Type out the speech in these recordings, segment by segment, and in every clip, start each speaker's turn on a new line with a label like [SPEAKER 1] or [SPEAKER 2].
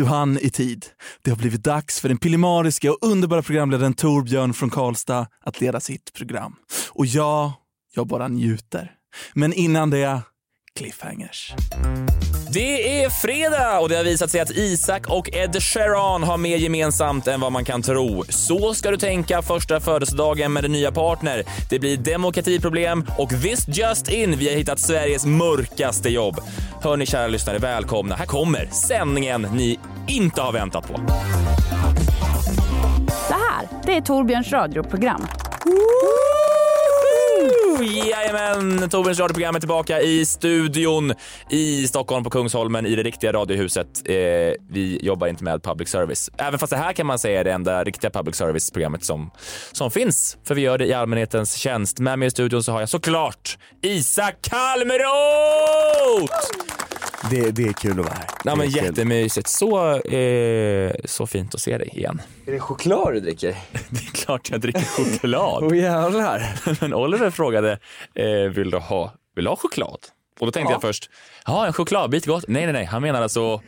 [SPEAKER 1] Du hann i tid. Det har blivit dags för den pillemariska och underbara programledaren Torbjörn från Karlstad att leda sitt program. Och jag, jag bara njuter. Men innan det, cliffhangers.
[SPEAKER 2] Det är fredag och det har visat sig att Isak och Ed Sheeran har mer gemensamt än vad man kan tro. Så ska du tänka första födelsedagen med din nya partner. Det blir demokratiproblem och this just in, vi har hittat Sveriges mörkaste jobb. Hörni kära lyssnare, välkomna. Här kommer sändningen ni inte har väntat på.
[SPEAKER 3] Det här, det är Torbjörns radioprogram.
[SPEAKER 2] Jajamän, Torbjörns radioprogram är tillbaka i studion i Stockholm på Kungsholmen i det riktiga radiohuset. Eh, vi jobbar inte med public service. Även fast det här kan man säga är det enda riktiga public service-programmet som, som finns. För vi gör det i allmänhetens tjänst. Med mig i studion så har jag såklart Isak Kalmeroth!
[SPEAKER 4] Det, det är kul att vara här.
[SPEAKER 2] Ja, men jättemysigt. Så, eh, så fint att se dig igen.
[SPEAKER 4] Är det choklad du dricker?
[SPEAKER 2] Det är klart jag dricker choklad.
[SPEAKER 4] Åh jävlar.
[SPEAKER 2] Men Oliver frågade, eh, vill, du ha, vill du ha choklad? Och då tänkte jag först, ja en chokladbit gott. Nej, nej, nej, han menar alltså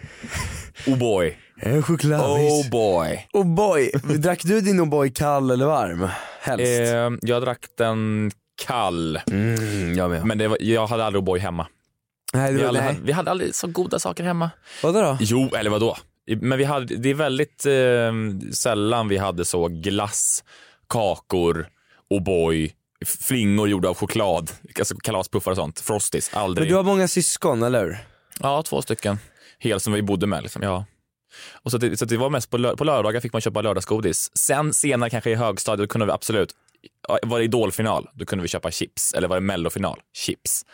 [SPEAKER 2] Oh boy.
[SPEAKER 4] En chokladis.
[SPEAKER 2] Oh boy.
[SPEAKER 4] Oh boy. Drack du din O'boy kall eller varm? Helst.
[SPEAKER 2] Eh, jag drack den kall,
[SPEAKER 4] Mm, jag med.
[SPEAKER 2] men det var, jag hade aldrig O'boy hemma.
[SPEAKER 4] Nej,
[SPEAKER 2] Vi hade, vi hade aldrig så goda saker hemma.
[SPEAKER 4] Vadå då?
[SPEAKER 2] Jo, eller vadå? Men vi hade, det är väldigt eh, sällan vi hade så glass, kakor, O'boy, flingor gjorda av choklad, alltså kalaspuffar och sånt, frosties, aldrig.
[SPEAKER 4] Men du har många syskon, eller hur?
[SPEAKER 2] Ja, två stycken. Helt som vi bodde med. Liksom. Ja. Och så, det, så det var mest på, lö- på lördagar fick man köpa lördagsgodis. Sen senare kanske i högstadiet kunde vi absolut, var det idolfinal, då kunde vi köpa chips. Eller var det mellofinal, chips.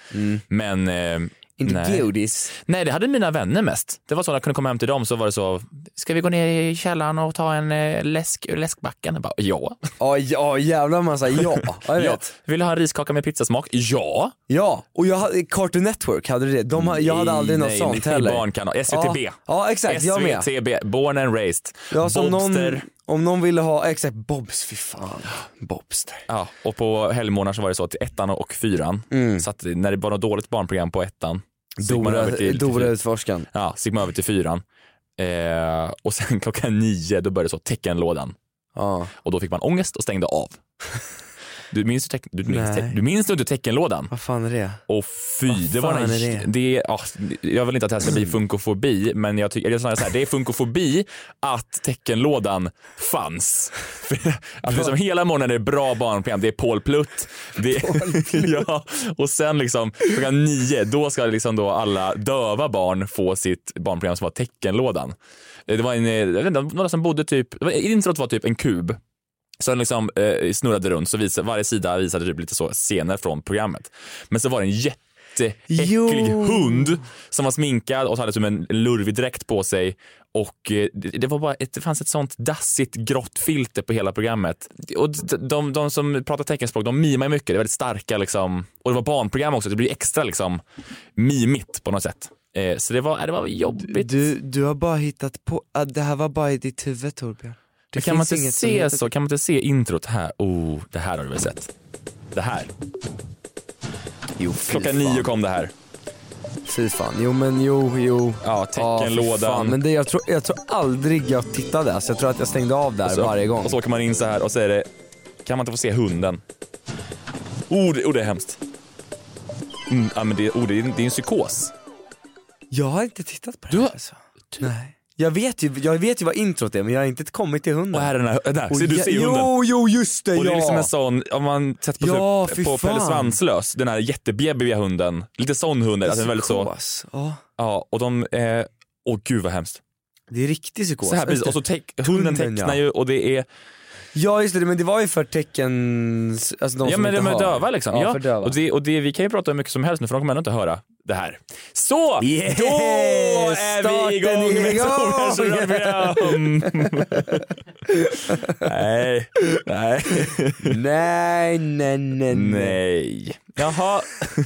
[SPEAKER 2] Men eh,
[SPEAKER 4] Inte
[SPEAKER 2] nej.
[SPEAKER 4] godis.
[SPEAKER 2] nej, det hade mina vänner mest. Det var så när jag kunde komma hem till dem så var det så, ska vi gå ner i källaren och ta en eh, läsk ur läskbacken? Jag bara, ja.
[SPEAKER 4] Ja, ja jävlar man sa ja. ja, jag
[SPEAKER 2] ja.
[SPEAKER 4] vet.
[SPEAKER 2] Vill du ha en riskaka med pizzasmak? Ja.
[SPEAKER 4] Ja, och jag hade, Cartoon Network hade du det. De, ha- jag hade aldrig något
[SPEAKER 2] nej,
[SPEAKER 4] sånt
[SPEAKER 2] nej,
[SPEAKER 4] heller.
[SPEAKER 2] Barnkanal, SVTB.
[SPEAKER 4] Ja, ja exakt, jag med.
[SPEAKER 2] SVTB, born and raised.
[SPEAKER 4] Ja, så om någon,
[SPEAKER 2] Bobster.
[SPEAKER 4] om någon ville ha, exakt, Bobs, fy fan. Bobster.
[SPEAKER 2] Ja, och på helgmorgnar så var det så till ettan och fyran. Så att när det var något dåligt barnprogram på ettan,
[SPEAKER 4] Dora,
[SPEAKER 2] till,
[SPEAKER 4] utforskaren.
[SPEAKER 2] ja, man över till fyran. Eh, och sen klockan nio då började så teckenlådan.
[SPEAKER 4] Ja.
[SPEAKER 2] Och då fick man ångest och stängde av. Du minns, teck- du, minns, du minns inte teckenlådan?
[SPEAKER 4] Vad fan är det?
[SPEAKER 2] Och fy,
[SPEAKER 4] Vad
[SPEAKER 2] det var en,
[SPEAKER 4] det?
[SPEAKER 2] det ja, jag vill inte att det här ska bli funkofobi, men jag tycker, eller snarare så här, det är funkofobi att teckenlådan fanns. Att liksom hela morgonen är det bra barnprogram, det är Paul Plutt, det, ja, och sen liksom klockan nio, då ska liksom då alla döva barn få sitt barnprogram som var teckenlådan. Det var en, jag vet inte, några som bodde typ, introt var typ en kub. Så den liksom eh, snurrade runt, så visade, varje sida visade typ lite så scener från programmet. Men så var det en jätteäcklig
[SPEAKER 4] Jo.
[SPEAKER 2] hund som var sminkad och hade som en lurvig dräkt på sig. Och eh, det, var bara ett, det fanns ett sånt dassigt grått filter på hela programmet. Och de, de, som pratar teckenspråk, de mimar mycket. Det är väldigt starka liksom. Och det var barnprogram också, det blir extra liksom mimigt på något sätt. Eh, så det var, det var jobbigt.
[SPEAKER 4] Du, du har bara hittat på, ah, det här var bara i ditt huvud Torbjörn. Det
[SPEAKER 2] kan man inte se
[SPEAKER 4] heter-
[SPEAKER 2] så? Kan man inte se introt här? Oh, det här har du väl sett? Det här.
[SPEAKER 4] Jo,
[SPEAKER 2] Klockan
[SPEAKER 4] fan.
[SPEAKER 2] nio kom det här.
[SPEAKER 4] Fy fan, jo men jo, jo.
[SPEAKER 2] Ja, teckenlådan.
[SPEAKER 4] Men det, jag, tror, jag tror aldrig jag tittade, alltså jag tror att jag stängde av där
[SPEAKER 2] så,
[SPEAKER 4] varje gång.
[SPEAKER 2] Och så åker man in så här och så är det, kan man inte få se hunden? Oh, det, oh, det är hemskt. Mm, ja, men det, oh, det, är, det är en psykos.
[SPEAKER 4] Jag har inte tittat på det
[SPEAKER 2] Du har-
[SPEAKER 4] här, alltså. Nej. Jag vet, ju, jag vet ju vad introt är men jag har inte kommit till hunden.
[SPEAKER 2] Och här är den här, där, ser du ser hunden?
[SPEAKER 4] Jo, jo just det,
[SPEAKER 2] och det är
[SPEAKER 4] ja!
[SPEAKER 2] liksom en sån, om man sett på,
[SPEAKER 4] Ja,
[SPEAKER 2] typ, på Pelle. Svanslös, den här jättebjäbbiga hunden. Lite sån hund, alltså väldigt så.
[SPEAKER 4] Ja,
[SPEAKER 2] Ja, och de, eh, åh gud vad hemskt.
[SPEAKER 4] det är riktig psykos.
[SPEAKER 2] Så här, precis, och så teck, hunden tecknar ju och det är
[SPEAKER 4] Ja just det, men det var ju för tecken, alltså de
[SPEAKER 2] Ja
[SPEAKER 4] som
[SPEAKER 2] men de
[SPEAKER 4] inte
[SPEAKER 2] är
[SPEAKER 4] hör.
[SPEAKER 2] döva liksom.
[SPEAKER 4] Ja,
[SPEAKER 2] Ja,
[SPEAKER 4] för döva.
[SPEAKER 2] Och, det, och det, vi kan ju prata hur mycket som helst nu för de kommer ändå inte höra det här. Så!
[SPEAKER 4] Yes!
[SPEAKER 2] Då är vi igång med! Solens radioprogram! nej, nej,
[SPEAKER 4] Nej, nej, nej, nej.
[SPEAKER 2] Jaha,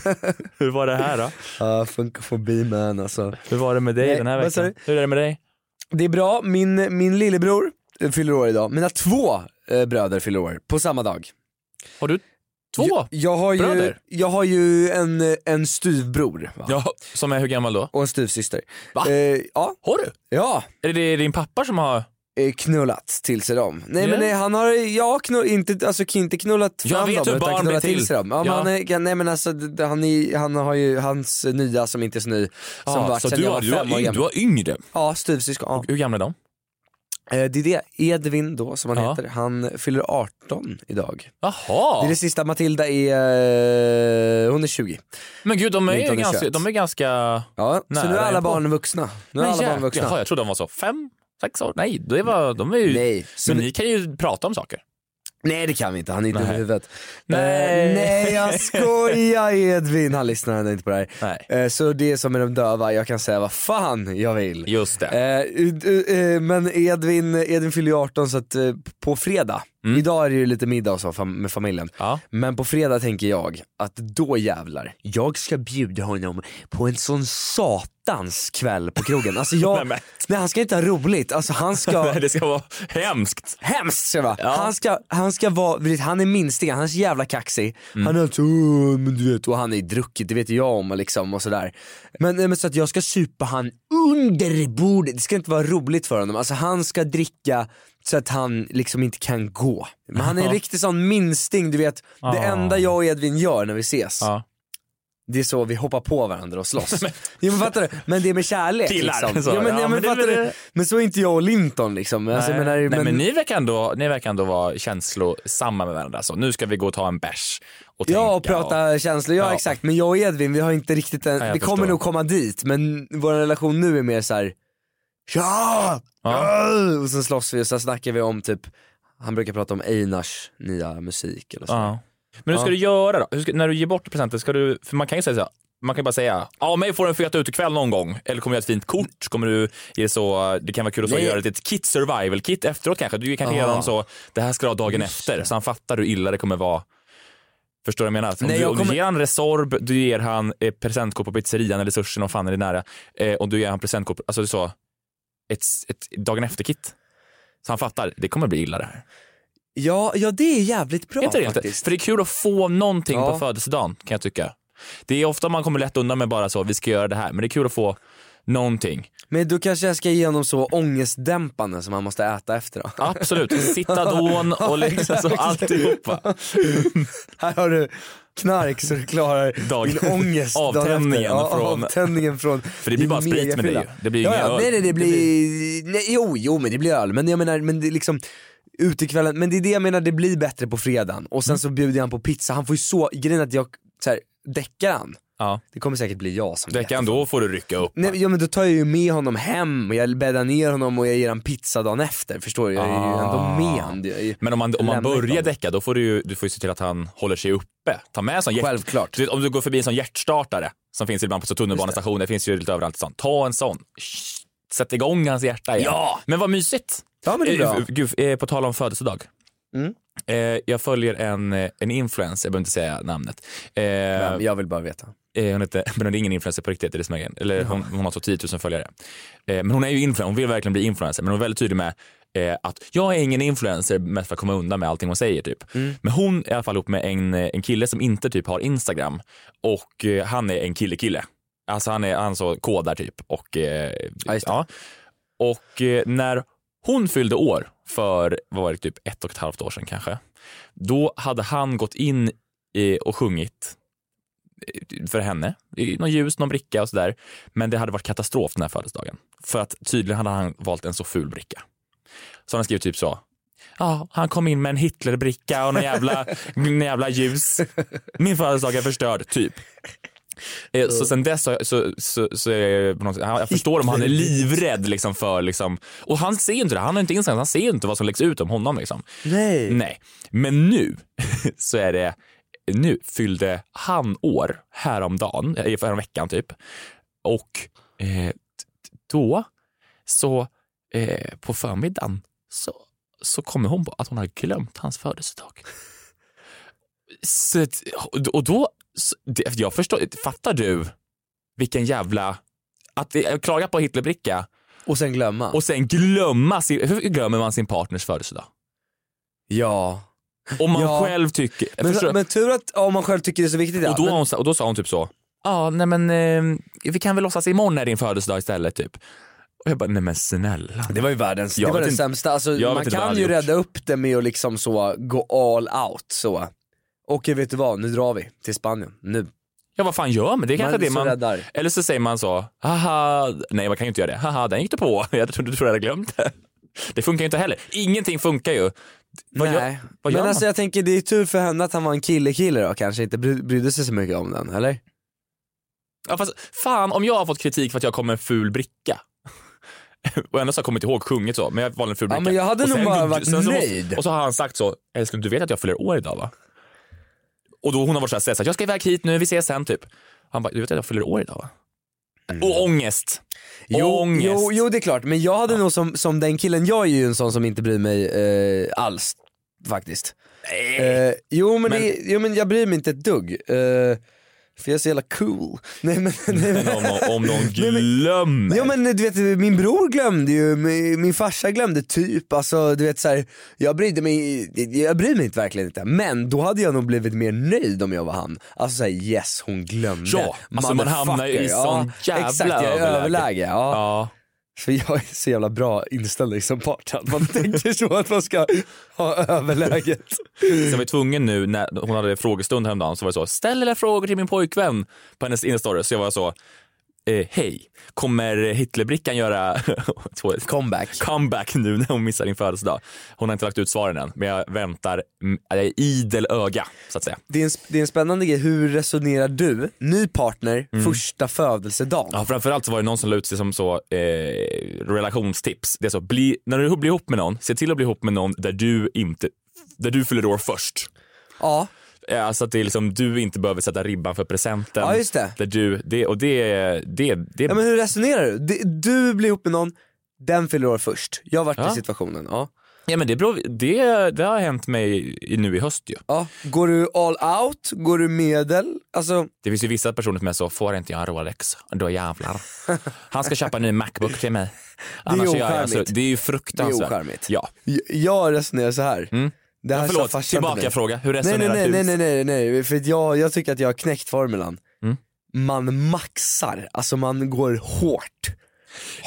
[SPEAKER 2] hur var det här då?
[SPEAKER 4] Ja, funkofobi man alltså.
[SPEAKER 2] Hur var det med dig
[SPEAKER 4] Nej,
[SPEAKER 2] den här veckan? Hur är det med dig?
[SPEAKER 4] Det är bra, min, min lillebror fyller år idag, mina två eh, bröder fyller år på samma dag.
[SPEAKER 2] Har du två?
[SPEAKER 4] Jag, jag, har, ju,
[SPEAKER 2] bröder?
[SPEAKER 4] jag har ju en, en styvbror va?
[SPEAKER 2] Ja, som är hur gammal då?
[SPEAKER 4] och en styvsyster.
[SPEAKER 2] Va?
[SPEAKER 4] Eh, ja,
[SPEAKER 2] Har du?
[SPEAKER 4] ja.
[SPEAKER 2] Är det din pappa som har...
[SPEAKER 4] eh, knullat till sig dem. Nej
[SPEAKER 2] Ja.
[SPEAKER 4] men nej, han har, ja knull, inte, alltså inte knullat fram dem utan
[SPEAKER 2] barn
[SPEAKER 4] knullat
[SPEAKER 2] blir till.
[SPEAKER 4] sig dem. Ja,
[SPEAKER 2] Ja.
[SPEAKER 4] han är, nej men alltså han, är, han har ju hans nya som inte är så ny, som varit
[SPEAKER 2] så du har,
[SPEAKER 4] var
[SPEAKER 2] du,
[SPEAKER 4] fem
[SPEAKER 2] yng, du har yngre.
[SPEAKER 4] Ja, styvsyskon. Ja.
[SPEAKER 2] Hur gamla är de?
[SPEAKER 4] Eh, Det är det, Edvin då som han
[SPEAKER 2] Ja.
[SPEAKER 4] heter, han fyller 18 idag.
[SPEAKER 2] Jaha.
[SPEAKER 4] Det är det sista, Matilda är, eh, hon är 20.
[SPEAKER 2] Men gud, de är, ju
[SPEAKER 4] 19 och
[SPEAKER 2] ganska,
[SPEAKER 4] 21.
[SPEAKER 2] de är ganska...
[SPEAKER 4] Ja, så
[SPEAKER 2] Nära
[SPEAKER 4] nu är alla barn vuxna. Nu är
[SPEAKER 2] Men
[SPEAKER 4] alla barn vuxna.
[SPEAKER 2] Jaha, jag trodde de var så fem, sex år. Nej, det var, de är ju...
[SPEAKER 4] Nej, så
[SPEAKER 2] Men ni kan ju prata om saker.
[SPEAKER 4] Nej det kan vi inte, han är dum i huvudet.
[SPEAKER 2] Nej.
[SPEAKER 4] Eh, nej jag skojar Edvin, han lyssnar ändå inte på det här. Eh, så det är som med de döva, jag kan säga vad fan jag vill.
[SPEAKER 2] Just det.
[SPEAKER 4] Eh, uh, uh, uh, men Edvin, Edvin fyller ju 18 så att uh, på fredag,
[SPEAKER 2] Mm.
[SPEAKER 4] idag är det ju lite middag och så fam- med familjen.
[SPEAKER 2] Ja.
[SPEAKER 4] Men på fredag tänker jag att då jävlar, jag ska bjuda honom på en sån satans kväll på krogen. Alltså jag,
[SPEAKER 2] Nej,
[SPEAKER 4] nej han ska inte ha roligt, alltså han ska
[SPEAKER 2] Nej, det ska vara hemskt.
[SPEAKER 4] Hemskt ska det vara.
[SPEAKER 2] Ja.
[SPEAKER 4] Han, ska, han ska vara, vet, han är minstingen, han är så jävla kaxig.
[SPEAKER 2] Mm.
[SPEAKER 4] Han är "Åh, men du vet, och han är druckit, det vet jag om liksom och sådär. Men, men så att jag ska supa han under bordet, det ska inte vara roligt för honom. Alltså han ska dricka så att han liksom inte kan gå. Men han är en riktig sån minsting, du vet, det
[SPEAKER 2] Ah.
[SPEAKER 4] enda jag och Edvin gör när vi ses,
[SPEAKER 2] Ja.
[SPEAKER 4] det är så vi hoppar på varandra och slåss. jo men fattar du? Men det är med kärlek
[SPEAKER 2] Killar,
[SPEAKER 4] liksom.
[SPEAKER 2] så.
[SPEAKER 4] Men,
[SPEAKER 2] Ja,
[SPEAKER 4] ja, men,
[SPEAKER 2] men det-?
[SPEAKER 4] Men så är inte jag och Linton liksom. Alltså,
[SPEAKER 2] Nej,
[SPEAKER 4] menar,
[SPEAKER 2] Nej, men, ni, verkar ändå, ni verkar ändå vara känslosamma med varandra. Så nu ska vi gå och ta en bärs och tänka.
[SPEAKER 4] Ja och prata känslor, ja,
[SPEAKER 2] Ja.
[SPEAKER 4] exakt. Men jag och Edvin vi har inte riktigt en,
[SPEAKER 2] jag
[SPEAKER 4] vi kommer
[SPEAKER 2] förstår.
[SPEAKER 4] nog komma dit men vår relation nu är mer så här. Ja!
[SPEAKER 2] Ja.
[SPEAKER 4] Och sen slåss vi och sen snackar vi om typ, han brukar prata om Einars nya musik eller så.
[SPEAKER 2] Ja. Men hur ska du göra då? Ska, när du ger bort presenter, ska du, för man kan ju säga så här, man kan bara säga, ja mig får en fet utekväll någon gång. Eller kommer du göra ett fint kort? Kommer du ge så, det kan vara kul att så göra ett kit survival kit efteråt kanske. Du kanske ger honom så, det här ska du ha dagen efter. Så han fattar hur illa det kommer vara. Förstår du vad jag menar? Om,
[SPEAKER 4] Nej,
[SPEAKER 2] du, om
[SPEAKER 4] kommer-
[SPEAKER 2] du ger han Resorb, du ger han eh, presentkort på pizzerian eller sushin, om fan är det nära. Eh, och du ger han presentkort, alltså så, ett, ett dagen efter-kit. Så han fattar, det kommer bli illa det här.
[SPEAKER 4] Ja, ja det är jävligt bra
[SPEAKER 2] inte det
[SPEAKER 4] faktiskt.
[SPEAKER 2] För det är kul att få någonting
[SPEAKER 4] Ja.
[SPEAKER 2] på födelsedagen kan jag tycka. Det är ofta man kommer lätt undan med bara så, vi ska göra det här, men det är kul att få någonting.
[SPEAKER 4] Men då kanske jag ska ge honom så ångestdämpande som han måste äta efter då.
[SPEAKER 2] Absolut, Citadon och liksom så alltihopa.
[SPEAKER 4] Här har du knark så du klarar
[SPEAKER 2] Dag-
[SPEAKER 4] din ångest dagen
[SPEAKER 2] Avtändningen
[SPEAKER 4] efter. Ja,
[SPEAKER 2] från-
[SPEAKER 4] Avtändningen från
[SPEAKER 2] För det blir bara sprit med det
[SPEAKER 4] megafylla.
[SPEAKER 2] Det blir
[SPEAKER 4] ja,
[SPEAKER 2] ingen
[SPEAKER 4] ja,
[SPEAKER 2] öl.
[SPEAKER 4] Nej, nej, det
[SPEAKER 2] Det
[SPEAKER 4] blir, nej, jo, jo men det blir öl. Men jag menar, men det liksom utekvällen, men det är det jag menar, det blir bättre på fredagen. Och sen så bjuder jag han på pizza, han får ju så, grejen att jag, så här, däckar han,
[SPEAKER 2] Ja.
[SPEAKER 4] det kommer säkert bli jag som
[SPEAKER 2] Det kan då får du rycka upp.
[SPEAKER 4] Nej, ja men då tar jag ju med honom hem och jag bäddar ner honom och jag ger honom pizza dagen efter, förstår du? Jag är ju ändå
[SPEAKER 2] Ah.
[SPEAKER 4] med. Jag är ju-
[SPEAKER 2] Men om man, om man börjar
[SPEAKER 4] honom.
[SPEAKER 2] däcka, då får du ju du får ju se till att han håller sig uppe. Ta med en sån hjärt...
[SPEAKER 4] Självklart.
[SPEAKER 2] Du vet, om du går förbi en sån hjärtstartare som finns ibland på tunnelbanestationer, det finns ju lite överallt. Sånt. Ta en sån. Sätt igång hans hjärta igen.
[SPEAKER 4] Ja!
[SPEAKER 2] Men vad mysigt.
[SPEAKER 4] Ja men det är bra.
[SPEAKER 2] Eh, Gud, eh, på tal om födelsedag.
[SPEAKER 4] Mm.
[SPEAKER 2] Eh, jag följer en, en influencer, jag behöver inte säga namnet. Eh,
[SPEAKER 4] jag vill bara veta.
[SPEAKER 2] Eh, hon heter, men hon är ingen influencer på riktigt, det är grejen. Eller hon, hon har så 10 000 följare. Eh, men hon är ju influencer, hon vill verkligen bli influencer, men hon är väldigt tydlig med eh, att jag är ingen influencer mest för att komma undan med allting hon säger typ. Men hon är i alla fall ihop med en, en kille som inte typ har Instagram och han är en kille-kille. Alltså han är han så kodar typ och
[SPEAKER 4] Ja,
[SPEAKER 2] ja. Och när hon fyllde år för, vad var det, typ ett och ett halvt år sedan kanske. Då hade han gått in och sjungit för henne, någon ljus, någon bricka och sådär. Men det hade varit katastrof den här födelsedagen. För att tydligen hade han valt en så ful bricka. Så han skrivit typ så. Ja, han kom in med en Hitlerbricka och någon jävla, någon jävla ljus. Min födelsedag är förstörd, typ. Eh, Så sen dess så, så, så, så sätt, jag förstår om han är livrädd liksom för liksom, och han ser ju inte det, han har inte Instagram, han ser inte vad som läggs ut om honom liksom.
[SPEAKER 4] Nej.
[SPEAKER 2] Nej, men nu så är det, nu fyllde han år häromdagen, eh, förra veckan typ. Och eh, då så eh, på förmiddagen så, så kommer hon på att hon har glömt hans födelsedag. Så, och då, så- jag förstår, fattar du vilken jävla, att det- klaga på Hitlerbricka
[SPEAKER 4] Och sen glömma.
[SPEAKER 2] och sen glömma sin, hur glömmer man sin partners födelsedag?
[SPEAKER 4] ja.
[SPEAKER 2] Om man
[SPEAKER 4] Ja.
[SPEAKER 2] själv tycker, förstår-
[SPEAKER 4] Men, men tur att om man själv tycker det är så viktigt. Ja.
[SPEAKER 2] och, då,
[SPEAKER 4] men,
[SPEAKER 2] hon, sa- och då sa hon typ så, ja nej men eh, vi kan väl låtsas imorgon är din födelsedag istället typ. Och jag bara, nej men snälla.
[SPEAKER 4] det var ju världens,
[SPEAKER 2] Jag
[SPEAKER 4] det var
[SPEAKER 2] vet
[SPEAKER 4] den
[SPEAKER 2] inte-
[SPEAKER 4] sämsta. Alltså,
[SPEAKER 2] jag vet
[SPEAKER 4] man
[SPEAKER 2] inte vad jag
[SPEAKER 4] kan
[SPEAKER 2] hade
[SPEAKER 4] ju
[SPEAKER 2] gjort.
[SPEAKER 4] rädda upp det med att liksom så gå all out så. Okej vet du vad, nu drar vi till Spanien. Nu.
[SPEAKER 2] Ja vad fan gör man? Det är kanske
[SPEAKER 4] Man är
[SPEAKER 2] det
[SPEAKER 4] så
[SPEAKER 2] man...
[SPEAKER 4] räddar.
[SPEAKER 2] Eller så säger man så, haha, nej man kan ju inte göra det. Haha, den gick du på. Jag trodde du tror jag hade glömt det. Det funkar ju inte heller. Ingenting funkar ju. Vad
[SPEAKER 4] Nej.
[SPEAKER 2] gör, vad gör
[SPEAKER 4] men
[SPEAKER 2] man?
[SPEAKER 4] alltså jag tänker det är tur för henne att han var en kille-kille då kanske inte bry- brydde sig så mycket om den, eller?
[SPEAKER 2] Ja, fast, fan om jag har fått kritik för att jag kom med en ful bricka. och ändå så har jag kommit ihåg sjungit så, men jag valde en ful
[SPEAKER 4] Ja,
[SPEAKER 2] bricka.
[SPEAKER 4] men jag hade
[SPEAKER 2] Och
[SPEAKER 4] nog bara varit
[SPEAKER 2] sen så-
[SPEAKER 4] nöjd.
[SPEAKER 2] Och så har han sagt så, älskling du vet att jag fyller år idag va? Och då hon har varit så här stressad, jag ska iväg hit nu, vi ses sen typ. Han bara, du vet att jag fyller år idag va? Och ångest.
[SPEAKER 4] Jo,
[SPEAKER 2] ångest.
[SPEAKER 4] jo, jo det är klart, men jag hade nog som, som den killen, jag är ju en sån som inte bryr mig eh, alls faktiskt. Eh, jo, men
[SPEAKER 2] Men-
[SPEAKER 4] Det, jo men jag bryr mig inte ett dugg. Eh, för jag är så jävla cool. Nej men, nej, men,
[SPEAKER 2] om, någon- om någon
[SPEAKER 4] Nej, men-
[SPEAKER 2] glömmer.
[SPEAKER 4] Ja men du vet min bror glömde ju, min, min farsa glömde typ, alltså du vet så här, jag brydde mig, jag bryr mig inte, verkligen inte. Men då hade jag nog blivit mer nöjd om jag var han. Alltså såhär yes hon glömde.
[SPEAKER 2] Ja, alltså man hamnar ju i sån jävla
[SPEAKER 4] Exakt, jag
[SPEAKER 2] överläge.
[SPEAKER 4] Ja.
[SPEAKER 2] Ja.
[SPEAKER 4] För jag är så jävla bra inställd som partner att man tänker så att man ska ha överläget.
[SPEAKER 2] Så jag var tvungen nu när hon hade frågestund häromdagen så var det så, ställ era frågor till min pojkvän på hennes instastory. Så jag var så, eh, hej, kommer Hitlerbrickan göra
[SPEAKER 4] Comeback.
[SPEAKER 2] comeback nu när hon missar din födelsedag? Hon har inte lagt ut svaren än, men jag väntar, mm, jag är idel öga så att säga.
[SPEAKER 4] Det är, en, det är en spännande grej, hur resonerar du, ny partner, första födelsedagen?
[SPEAKER 2] Ja, framförallt så var det någon som la ut sig som så, eh, relationstips. Det är så, bli, när du blir ihop med någon, se till att bli ihop med någon där du inte, där du fyller år först.
[SPEAKER 4] Ja,
[SPEAKER 2] Alltså att det är liksom, du inte behöver sätta ribban för presenten.
[SPEAKER 4] Ja, just det.
[SPEAKER 2] Där du, det, och det, det, det,
[SPEAKER 4] ja men hur resonerar du? Det- Du blir ihop med någon, den fyller år först. Jag har varit
[SPEAKER 2] Ja.
[SPEAKER 4] i situationen. Ja.
[SPEAKER 2] ja, men det, beror, det, det har hänt mig i- nu i höst ju.
[SPEAKER 4] Ja. Går du all out? Går du medel? Alltså,
[SPEAKER 2] Det finns ju vissa personer som är så, får inte jag en Rolex, då jävlar. Han ska köpa en ny Macbook till mig. Annars gör jag så,
[SPEAKER 4] ocharmigt.
[SPEAKER 2] det är ju
[SPEAKER 4] det är
[SPEAKER 2] fruktansvärt.
[SPEAKER 4] ocharmigt.
[SPEAKER 2] Ja.
[SPEAKER 4] Jag resonerar så här.
[SPEAKER 2] Mm.
[SPEAKER 4] Det här
[SPEAKER 2] Ja, förlåt, tillbaka fråga. Hur
[SPEAKER 4] Nej nej
[SPEAKER 2] resonerar
[SPEAKER 4] nej,
[SPEAKER 2] du?
[SPEAKER 4] nej nej nej nej, för jag, jag tycker att jag har knäckt formulan.
[SPEAKER 2] Mm.
[SPEAKER 4] Man maxar, alltså man går hårt.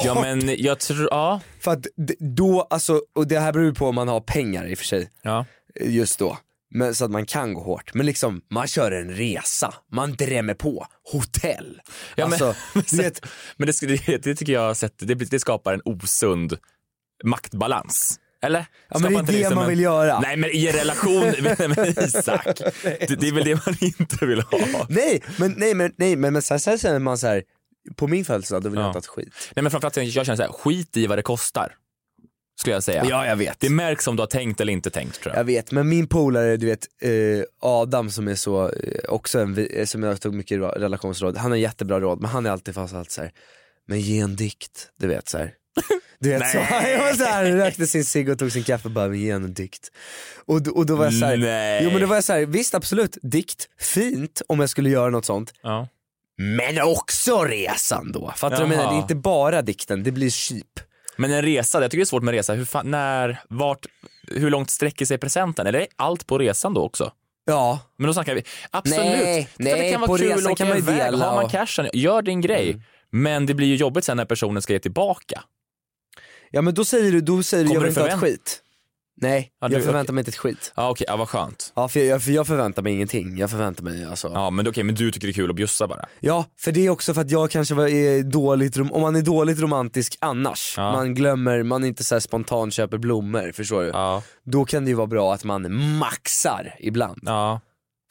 [SPEAKER 2] Ja men jag tror, ja.
[SPEAKER 4] För att då, alltså, och det här beror på om man har pengar i och för sig,
[SPEAKER 2] ja.
[SPEAKER 4] just då. Men, så att man kan gå hårt. Men liksom, man kör en resa, man drämmer på, hotell.
[SPEAKER 2] Ja, men-
[SPEAKER 4] alltså, du vet,
[SPEAKER 2] Men det, det, det tycker jag sett, det, det skapar en osund maktbalans. Eller?
[SPEAKER 4] ja, men det är det
[SPEAKER 2] liksom
[SPEAKER 4] man
[SPEAKER 2] en-
[SPEAKER 4] vill göra.
[SPEAKER 2] Nej men i en relation, men Isak. Det, det är väl det man inte vill ha.
[SPEAKER 4] Nej, men, nej, men, nej, men, men sen, sen känner man så här. på min födelsedag då vill jag
[SPEAKER 2] Ja.
[SPEAKER 4] inte ha ett skit.
[SPEAKER 2] Nej men framförallt jag känner så här, skit i vad det kostar. Skulle jag säga.
[SPEAKER 4] Ja, jag vet.
[SPEAKER 2] Det märks om du har tänkt eller inte tänkt tror jag.
[SPEAKER 4] Jag vet, men min polare, du vet eh, Adam som är så, eh, också en, eh, som jag tog mycket relationsråd, han har jättebra råd men han är alltid fast allt så här. men ge en dikt, du vet så här. Du vet så, han var så här, rökte sin cigg och tog sin kaffe och bara, ge en dikt. Och, och då var jag så här,
[SPEAKER 2] Nej.
[SPEAKER 4] jo men då var jag så här, visst absolut, dikt, fint om jag skulle göra något sånt,
[SPEAKER 2] Ja.
[SPEAKER 4] men också resan då. Fattar du vad jag menar? Det är inte bara dikten, det blir cheap.
[SPEAKER 2] Men en resa, jag tycker det är svårt med resa. Hur, fan, när, vart, hur långt sträcker sig presenten? Eller är allt på resan då också?
[SPEAKER 4] Ja,
[SPEAKER 2] Men då snackar vi, absolut.
[SPEAKER 4] Nej,
[SPEAKER 2] det
[SPEAKER 4] nej,
[SPEAKER 2] kan vara
[SPEAKER 4] på
[SPEAKER 2] kul
[SPEAKER 4] resan
[SPEAKER 2] att åka
[SPEAKER 4] kan man
[SPEAKER 2] iväg.
[SPEAKER 4] dela
[SPEAKER 2] Har man cashen, gör din grej. Men det blir ju jobbigt sen när personen ska ge tillbaka.
[SPEAKER 4] Ja men då säger du, då säger du
[SPEAKER 2] Kommer
[SPEAKER 4] jag vill
[SPEAKER 2] du
[SPEAKER 4] inte ha ett skit. Nej,
[SPEAKER 2] Ja,
[SPEAKER 4] jag
[SPEAKER 2] du-
[SPEAKER 4] förväntar mig inte ett skit.
[SPEAKER 2] Ja okej, ja, vad skönt.
[SPEAKER 4] Ja för jag, för jag förväntar mig ingenting, jag förväntar mig alltså. Ja.
[SPEAKER 2] Ja men okej, men du tycker det är kul att bjussa bara.
[SPEAKER 4] för det är också för att jag kanske var- är dåligt, rom- om man är dåligt romantisk annars,
[SPEAKER 2] Ja.
[SPEAKER 4] man glömmer, man inte så här spontant köper blommor, förstår du?
[SPEAKER 2] Ja.
[SPEAKER 4] Då kan det ju vara bra att man maxar ibland.
[SPEAKER 2] ja.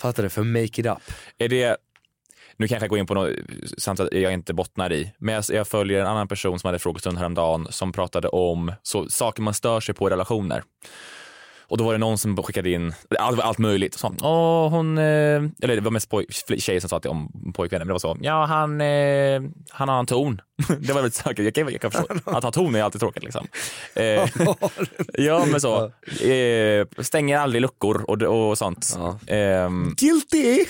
[SPEAKER 4] Fattar du? För make it up.
[SPEAKER 2] Är det, nu kanske jag går in på något samt att jag inte bottnar i, men jag, jag följer en annan person som hade frågestund häromdagen som pratade om så, saker man stör sig på i relationer. Och då var det någon som skickade in allt, allt möjligt. Så, Åh, hon, eh, eller det var mest poj, tjejer som sa det om pojkvännen, men det var så, ja han, eh, han har en ton. det var väldigt säkert, jag kan, jag kan förstå, att ha ton är alltid tråkigt liksom. Eh, ja men så, eh, stänger aldrig luckor och, och sånt.
[SPEAKER 4] Ja.
[SPEAKER 2] Ehm,
[SPEAKER 4] Guilty!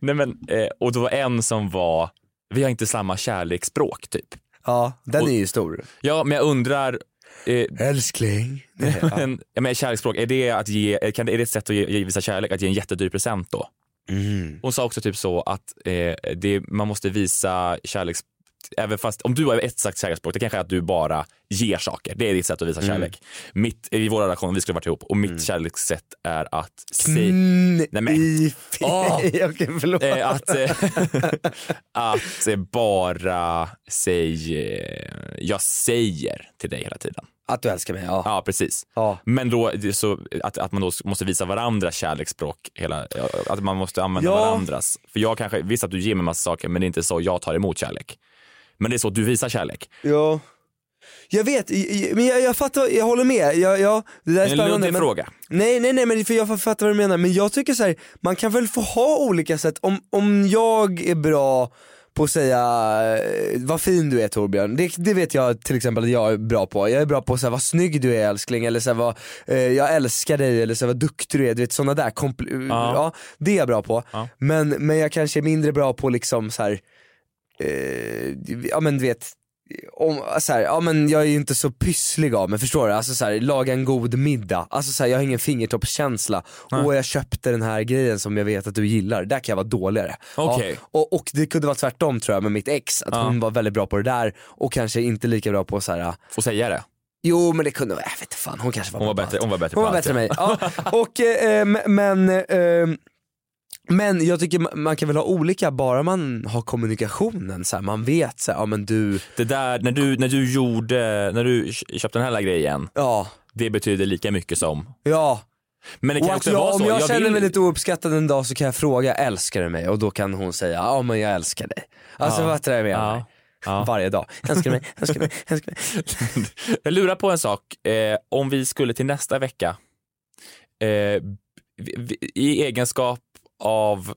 [SPEAKER 2] nej men, eh, och det var en som var, vi har inte samma kärleksspråk typ.
[SPEAKER 4] ja, den
[SPEAKER 2] Och-
[SPEAKER 4] är ju stor.
[SPEAKER 2] Ja men jag undrar, eh,
[SPEAKER 4] Älskling.
[SPEAKER 2] men, ja, men kärleksspråk, är det, att ge, kan, är det ett sätt att ge, ge, visa kärlek, att ge en jättedyr present då?
[SPEAKER 4] Mm.
[SPEAKER 2] Hon sa också typ så att eh, det, man måste visa kärleks... Även fast om du har ett sagt kärleksspråk, det kanske är att du bara ger saker. Det är ditt sätt att visa
[SPEAKER 4] Mm.
[SPEAKER 2] kärlek. Mitt, I vår relation, vi skulle varit ihop, och mitt kärlekssätt är att säga...
[SPEAKER 4] Mm,
[SPEAKER 2] Nej, men-
[SPEAKER 4] i
[SPEAKER 2] Åh.
[SPEAKER 4] Okej, förlåt.
[SPEAKER 2] Eh, att, eh, att eh, bara säga, jag säger till dig hela tiden.
[SPEAKER 4] Att du älskar mig, ja.
[SPEAKER 2] Ja, precis.
[SPEAKER 4] ja.
[SPEAKER 2] Men då, så, att, att man då måste visa varandra kärleksspråk, hela, att man måste använda
[SPEAKER 4] Ja.
[SPEAKER 2] varandras. För jag kanske, visst att du ger mig massa saker men det är inte så jag tar emot kärlek. Men det är så du visar kärlek.
[SPEAKER 4] Ja. Jag vet, men jag, jag fattar, jag håller med. Jag, jag, det där är
[SPEAKER 2] En
[SPEAKER 4] spännande. Men,
[SPEAKER 2] fråga.
[SPEAKER 4] nej, nej, nej, men för jag fattar vad du menar. Men jag tycker så här, man kan väl få ha olika sätt. Om, om jag är bra på att säga eh, vad fin du är Torbjörn, det, det vet jag till exempel att jag är bra på. Jag är bra på att säga vad snygg du är älskling, eller så vad, eh, jag älskar dig, eller så vad duktig du är. Du vet sådana där, kompl- ja. det är jag bra på.
[SPEAKER 2] Ja.
[SPEAKER 4] Men, men jag kanske är mindre bra på liksom så här, eh, ja men du vet, om, så här, ja men jag är ju inte så pysslig av mig, förstår du? Alltså så här, laga en god middag, alltså så här, jag har ingen fingertoppskänsla. Och jag köpte den här grejen som jag vet att du gillar, där kan jag vara dåligare.
[SPEAKER 2] Okej.
[SPEAKER 4] Ja, och, och det kunde vara tvärtom tror jag med mitt ex, att
[SPEAKER 2] Ja.
[SPEAKER 4] hon var väldigt bra på det där och kanske inte lika bra på så här.
[SPEAKER 2] Få säga det.
[SPEAKER 4] Jo men det kunde vara, jag vet fan, hon kanske var
[SPEAKER 2] Hon var bättre, hon var bättre
[SPEAKER 4] Hon var bättre än mig. Ja. Och, eh, m- men, eh, men jag tycker ma- man kan väl ha olika bara man har kommunikationen, så här, man vet så här, ja men du,
[SPEAKER 2] Det där, när du, när du gjorde, när du kö- köpte den här grejen,
[SPEAKER 4] ja,
[SPEAKER 2] det betyder lika mycket som.
[SPEAKER 4] ja.
[SPEAKER 2] Men det kan
[SPEAKER 4] Och
[SPEAKER 2] också
[SPEAKER 4] jag,
[SPEAKER 2] vara
[SPEAKER 4] om
[SPEAKER 2] så.
[SPEAKER 4] jag, känner
[SPEAKER 2] vill-
[SPEAKER 4] mig lite ouppskattad en dag så kan jag fråga, älskar du mig? Och då kan hon säga, ja men jag älskar dig. Alltså
[SPEAKER 2] Ja.
[SPEAKER 4] vad är det jag menar?
[SPEAKER 2] Ja. Ja.
[SPEAKER 4] Varje dag, älskar du mig, älskar du mig, älskar du mig.
[SPEAKER 2] Jag lurar på en sak. Eh, om vi skulle till nästa vecka, eh, i egenskap av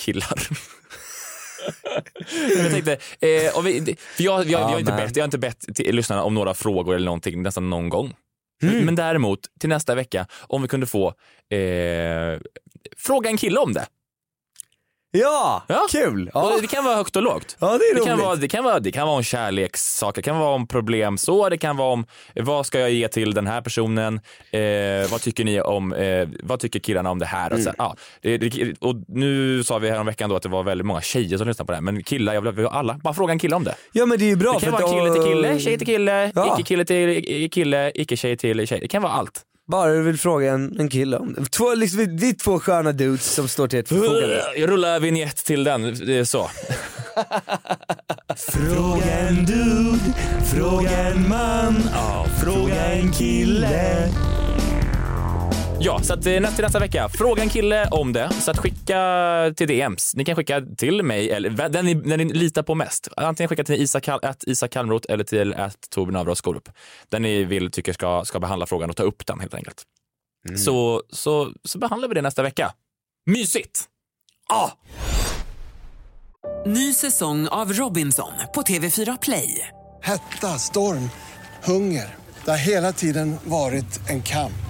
[SPEAKER 2] killar. jag tänkte, eh, om vi, för jag, jag, jag, har inte bett, jag har inte bett till lyssnarna om några frågor eller någonting nästan någon gång.
[SPEAKER 4] Mm.
[SPEAKER 2] Men däremot till nästa vecka, om vi kunde få eh, fråga en kille om det.
[SPEAKER 4] Ja,
[SPEAKER 2] Ja.
[SPEAKER 4] kul!
[SPEAKER 2] Och
[SPEAKER 4] Ja.
[SPEAKER 2] Det kan vara högt och lågt.
[SPEAKER 4] ja, det är
[SPEAKER 2] Det kan, vara, det, kan vara, det kan vara om kärlekssaker, det kan vara om problem så, det kan vara om vad ska jag ge till den här personen, eh, vad tycker ni om, eh, vad tycker killarna om det här? Och,
[SPEAKER 4] Mm.
[SPEAKER 2] sen, ja, det, och nu sa vi här om veckan då att det var väldigt många tjejer som lyssnade på det här, men killar, jag vill alla, bara fråga en kille om det.
[SPEAKER 4] Ja men det är ju bra
[SPEAKER 2] Det kan vara kille till kille, tjej till kille,
[SPEAKER 4] Ja.
[SPEAKER 2] icke-kille till kille, icke-tjej till tjej. Det kan vara allt.
[SPEAKER 4] Bara du vill fråga en, en kille om det. Två, liksom, det är två sköna dudes som står till ert förfogande.
[SPEAKER 2] Jag rullar vignett till den, det är så.
[SPEAKER 5] Fråga en dude, fråga en man, ja, fråga en kille.
[SPEAKER 2] Ja, så att eh, nästa, nästa vecka, fråga en kille om det. Så att skicka till DMs. Ni kan skicka till mig, eller den ni, den ni litar på mest. Antingen skicka till Isak, Isak Kalmroth eller till att Torbjörn Avras Skorup. Den ni vill, tycker ska, ska behandla frågan och ta upp den helt enkelt. Så, så, så behandlar vi det nästa vecka. Mysigt! Ah!
[SPEAKER 6] Ny säsong av Robinson på TV4 Play.
[SPEAKER 7] Hetta, storm, hunger. Det har hela tiden varit en kamp.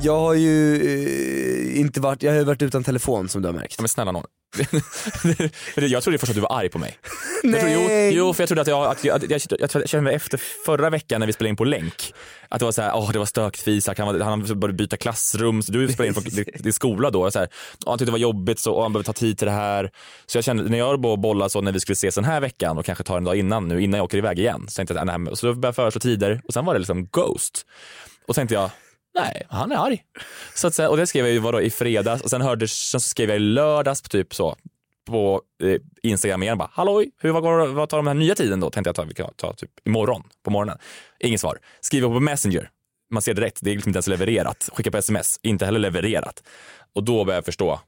[SPEAKER 4] Jag har ju eh, inte varit, jag har ju varit utan telefon som du har märkt.
[SPEAKER 2] Men snälla nån. jag trodde först att du var arg på mig. Jag trodde, jo,
[SPEAKER 4] Nej.
[SPEAKER 2] jo, för jag trodde att jag, att jag, jag, jag, jag kände mig efter förra veckan när vi spelade in på länk. Att det var så här, åh det var stökigt för Isak, han, han började byta klassrum, så du spelade in på din- skola då. Så här, och han tyckte det var jobbigt så, och han behövde ta tid till det här. Så jag kände, när jag började bolla så när vi skulle ses den här veckan och kanske ta en dag innan nu, innan jag åker iväg igen. Så tänkte jag, att, nej, så började jag föreslå tider och sen var det liksom ghost. Och tänkte jag, nej, han är arg. Så att, och det skrev jag ju vadå, i fredags och sen, hörde, sen så skrev jag i lördags på typ så på eh, Instagram igen bara halloj, hur, vad, går, vad tar de här nya tiden då? Tänkte jag ta, vi kan ta typ imorgon på morgonen. Inget svar. Skriver på Messenger. Man ser direkt, det är liksom inte ens levererat. Skicka på sms, inte heller levererat. Och då börjar jag förstå.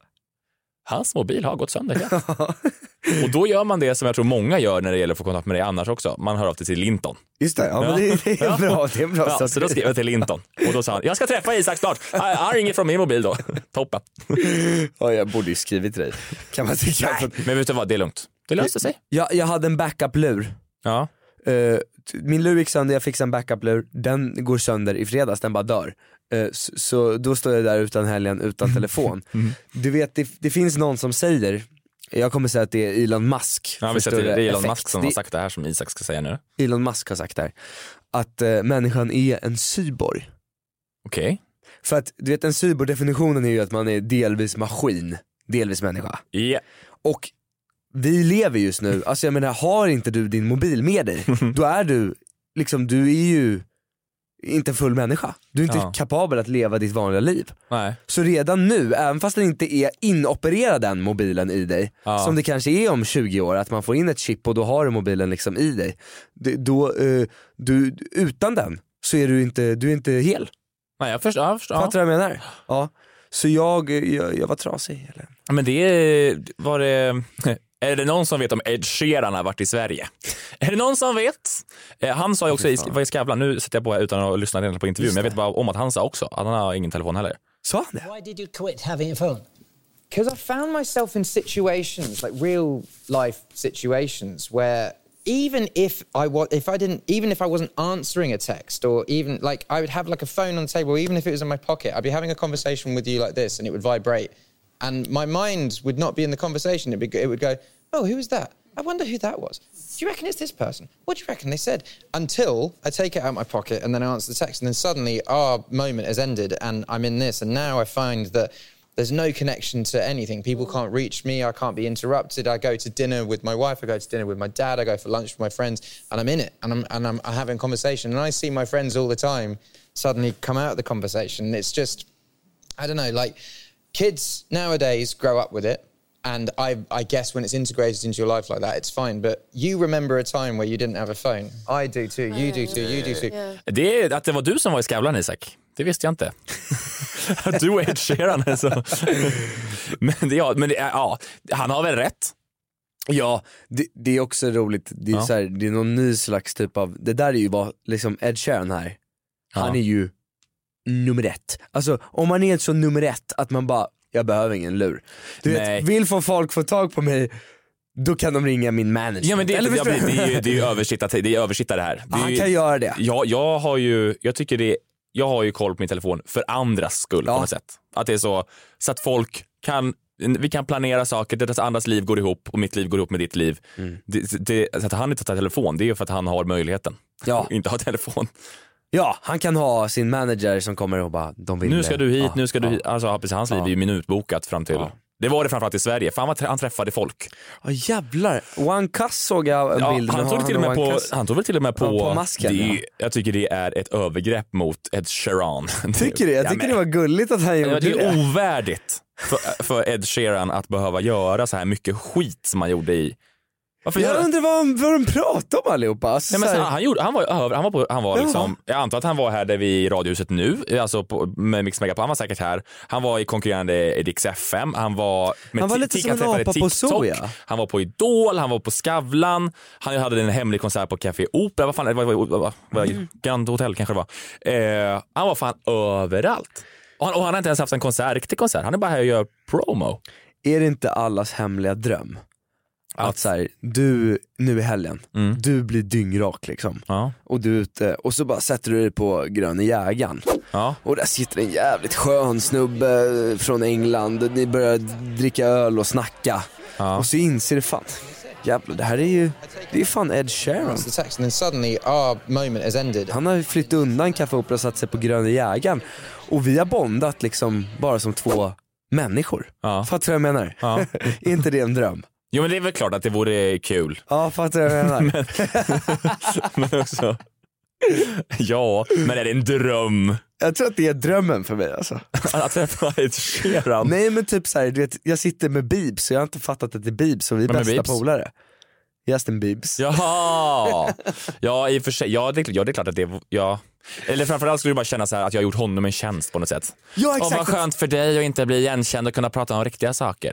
[SPEAKER 2] Hans mobil har gått sönder helt. Och då gör man det som jag tror många gör när det gäller att få kontakt med dig annars också. Man hör av sig till Linton.
[SPEAKER 4] Just det, ja, men det, det är bra. Det är bra
[SPEAKER 2] Ja, så då skrev jag till Linton och då sa han, jag ska träffa Isak snart. Han har inget från min mobil då. Toppen.
[SPEAKER 4] Ja, jag borde ju skrivit till dig. Kan man tycka. Att-
[SPEAKER 2] Men vet du vad, det är lugnt. Det löser sig.
[SPEAKER 4] Jag, jag hade en backup-lur.
[SPEAKER 2] Ja.
[SPEAKER 4] Eh, min lur gick sönder, jag fixade en backup-lur, den går sönder i fredags, den bara dör. Eh, så, då står jag där utan helgen, utan telefon.
[SPEAKER 2] Mm.
[SPEAKER 4] Du vet, det, det finns någon som säger, jag kommer säga att det är Elon Musk.
[SPEAKER 2] Ja, vi sätter, det är Elon
[SPEAKER 4] effekt.
[SPEAKER 2] Musk som har sagt det här som Isak ska säga nu.
[SPEAKER 4] Elon Musk har sagt det här. Att eh, människan är en cyborg.
[SPEAKER 2] Okej.
[SPEAKER 4] För att du vet en cyborg-definitionen är ju att man är delvis maskin, delvis människa.
[SPEAKER 2] Ja.
[SPEAKER 4] Och vi lever just nu, alltså jag menar har inte du din mobil med dig, då är du, liksom du är ju inte en full människa. Du är inte
[SPEAKER 2] Ja.
[SPEAKER 4] kapabel att leva ditt vanliga liv.
[SPEAKER 2] Nej.
[SPEAKER 4] Så redan nu, även fast den inte är inopererad den mobilen i dig,
[SPEAKER 2] Ja.
[SPEAKER 4] som det kanske är om 20 år, att man får in ett chip och då har du mobilen liksom i dig. Då, eh, du, utan den så är du inte, du är inte hel.
[SPEAKER 2] Nej, jag förstår. Jag förstår.
[SPEAKER 4] Fattar du vad jag menar? Ja. Så jag, jag, jag var trasig. Eller?
[SPEAKER 2] Men det är- var det... Är det någon som vet om Ed Sheeran har varit i Sverige? Är det någon som vet? Eh, Han sa ju också, i, var i Skavlan, nu sätter jag på här utan att lyssna redan på intervjun, men jag vet bara om att han sa också att han har ingen telefon heller.
[SPEAKER 4] Sa han det?
[SPEAKER 8] Why did you quit having a phone?
[SPEAKER 9] Because I found myself in situations, like real life situations, where even if I was, if I didn't, even if I wasn't answering a text, or even like I would have like a phone on the table, even if it was in my pocket, I'd be having a conversation with you like this, and it would vibrate, and my mind would not be in the conversation. It would, it would go, "Oh, who was that? I wonder who that was. Do you reckon it's this person? What do you reckon they said?" Until I take it out of my pocket and then I answer the text, and then suddenly our moment has ended, and I'm in this, and now I find that there's no connection to anything. People can't reach me. I can't be interrupted. I go to dinner with my wife. I go to dinner with my dad. I go for lunch with my friends, and I'm in it, and I'm and I'm, I'm having a conversation. And I see my friends all the time suddenly come out of the conversation. It's just, I don't know, like kids nowadays grow up with it. And I, I guess when it's integrated into your life like that, it's fine. But you remember a time where you didn't have a phone. I do too. You do too. You do too.
[SPEAKER 2] Det är, att det var du som var i Skavlan Isak, det visste jag inte. Du och Ed Sheeran alltså. Men, det, ja, men det, ja, han har väl rätt?
[SPEAKER 4] Ja, det, det är också roligt, det är,
[SPEAKER 2] Ja.
[SPEAKER 4] så här, det är någon ny slags typ av, det där är ju bara, liksom Ed Sheeran här, han är ju nummer ett. Alltså om man är så nummer ett att man bara, jag behöver ingen lur. Du
[SPEAKER 2] Nej.
[SPEAKER 4] vet, vill få folk få tag på mig, då kan de ringa min manager.
[SPEAKER 2] Ja men det,
[SPEAKER 4] Eller
[SPEAKER 2] det, det, det, är ju, det är ju översittat, det är översittare här. Det är
[SPEAKER 4] Han
[SPEAKER 2] ju,
[SPEAKER 4] kan göra det.
[SPEAKER 2] Ja, jag har ju, jag tycker det, jag har ju koll på min telefon för andras skull på något sätt. Att det är så, så att folk kan, vi kan planera saker, deras andras liv går ihop och mitt liv går ihop med ditt liv.
[SPEAKER 4] Mm.
[SPEAKER 2] Det, det, så att han inte tar telefon, det är ju för att han har möjligheten.
[SPEAKER 4] Ja.
[SPEAKER 2] Inte ha telefon.
[SPEAKER 4] Ja, han kan ha sin manager som kommer och bara, de vill
[SPEAKER 2] Nu ska du hit,
[SPEAKER 4] ja,
[SPEAKER 2] nu ska du
[SPEAKER 4] ja.
[SPEAKER 2] hit. Alltså, precis, hans liv är ju minutbokat fram till Det var det framförallt i Sverige. Fan vad han träffade folk.
[SPEAKER 4] Ja jävlar, One Cuss såg jag en
[SPEAKER 2] Ja,
[SPEAKER 4] bild
[SPEAKER 2] han,
[SPEAKER 4] med
[SPEAKER 2] tog till och med på,
[SPEAKER 4] Cuss.
[SPEAKER 2] han tog väl till och med på,
[SPEAKER 4] Ja, på masken,
[SPEAKER 2] det är,
[SPEAKER 4] ja.
[SPEAKER 2] jag tycker det är ett övergrepp mot Ed Sheeran.
[SPEAKER 4] Tycker du? Jag
[SPEAKER 2] Ja,
[SPEAKER 4] tycker
[SPEAKER 2] men-
[SPEAKER 4] det var gulligt att han
[SPEAKER 2] Ja,
[SPEAKER 4] gjorde
[SPEAKER 2] det är
[SPEAKER 4] det.
[SPEAKER 2] ovärdigt för, för Ed Sheeran att behöva göra så här mycket skit som han gjorde i... Varför
[SPEAKER 4] Jag undrar vad, vad de pratar om allihopa. Alltså,
[SPEAKER 2] Nej, men han, han, gjorde, han var, över, han var, på, han var
[SPEAKER 4] Jaha.
[SPEAKER 2] liksom, jag antar att han var här där vi i Radiohuset nu, alltså på, med Mix Megapol, han var säkert här. Han var i konkurrerande Rix FM, han var med
[SPEAKER 4] Han var lite som en apa på zoo, ja.
[SPEAKER 2] Han var på Idol, han var på Skavlan, han hade en hemlig konsert på Café Opera, vad fan, vad, vad, vad, vad,
[SPEAKER 4] Mm.
[SPEAKER 2] Grand Hotel kanske det var. Eh, han var fan överallt. Och han, och han har inte ens haft en konsert, riktig konsert, han är bara här och gör promo.
[SPEAKER 4] Är det inte allas hemliga dröm? Att så här, du, nu i helgen,
[SPEAKER 2] Mm.
[SPEAKER 4] du blir dyngrak liksom.
[SPEAKER 2] Ja.
[SPEAKER 4] Och du är ute, och så bara sätter du dig på Gröna jägaren.
[SPEAKER 2] Ja.
[SPEAKER 4] Och där sitter en jävligt skön snubbe från England, ni börjar dricka öl och snacka.
[SPEAKER 2] Ja.
[SPEAKER 4] Och så inser du fan, jävlar det här är ju, det är fan Ed Sheeran. Han har ju flyttat undan Café Opera och satt sig på Gröna jägaren. Och vi har bondat liksom bara som två människor.
[SPEAKER 2] Ja.
[SPEAKER 4] Fattar du vad jag menar?
[SPEAKER 2] Ja.
[SPEAKER 4] är inte det en dröm?
[SPEAKER 2] Jo men det är väl klart att det vore kul.
[SPEAKER 4] Ja, fattar du vad jag menar?
[SPEAKER 2] Men också... Ja, men är det en dröm?
[SPEAKER 4] jag tror att det är drömmen för mig alltså.
[SPEAKER 2] Att träffa Ed Sheeran?
[SPEAKER 4] Nej men typ såhär, du vet, jag sitter med Bibs och jag har inte fattat att det är Bibs och vi är
[SPEAKER 2] är
[SPEAKER 4] bästa polare. Justin Bibs.
[SPEAKER 2] Jaha! Ja i och för sig, ja det, ja, det är klart att det, ja. Eller framförallt skulle du bara känna så här att jag har gjort honom en tjänst på något sätt.
[SPEAKER 4] Ja exakt.
[SPEAKER 2] vad skönt för dig att inte bli igenkänd och kunna prata om riktiga saker.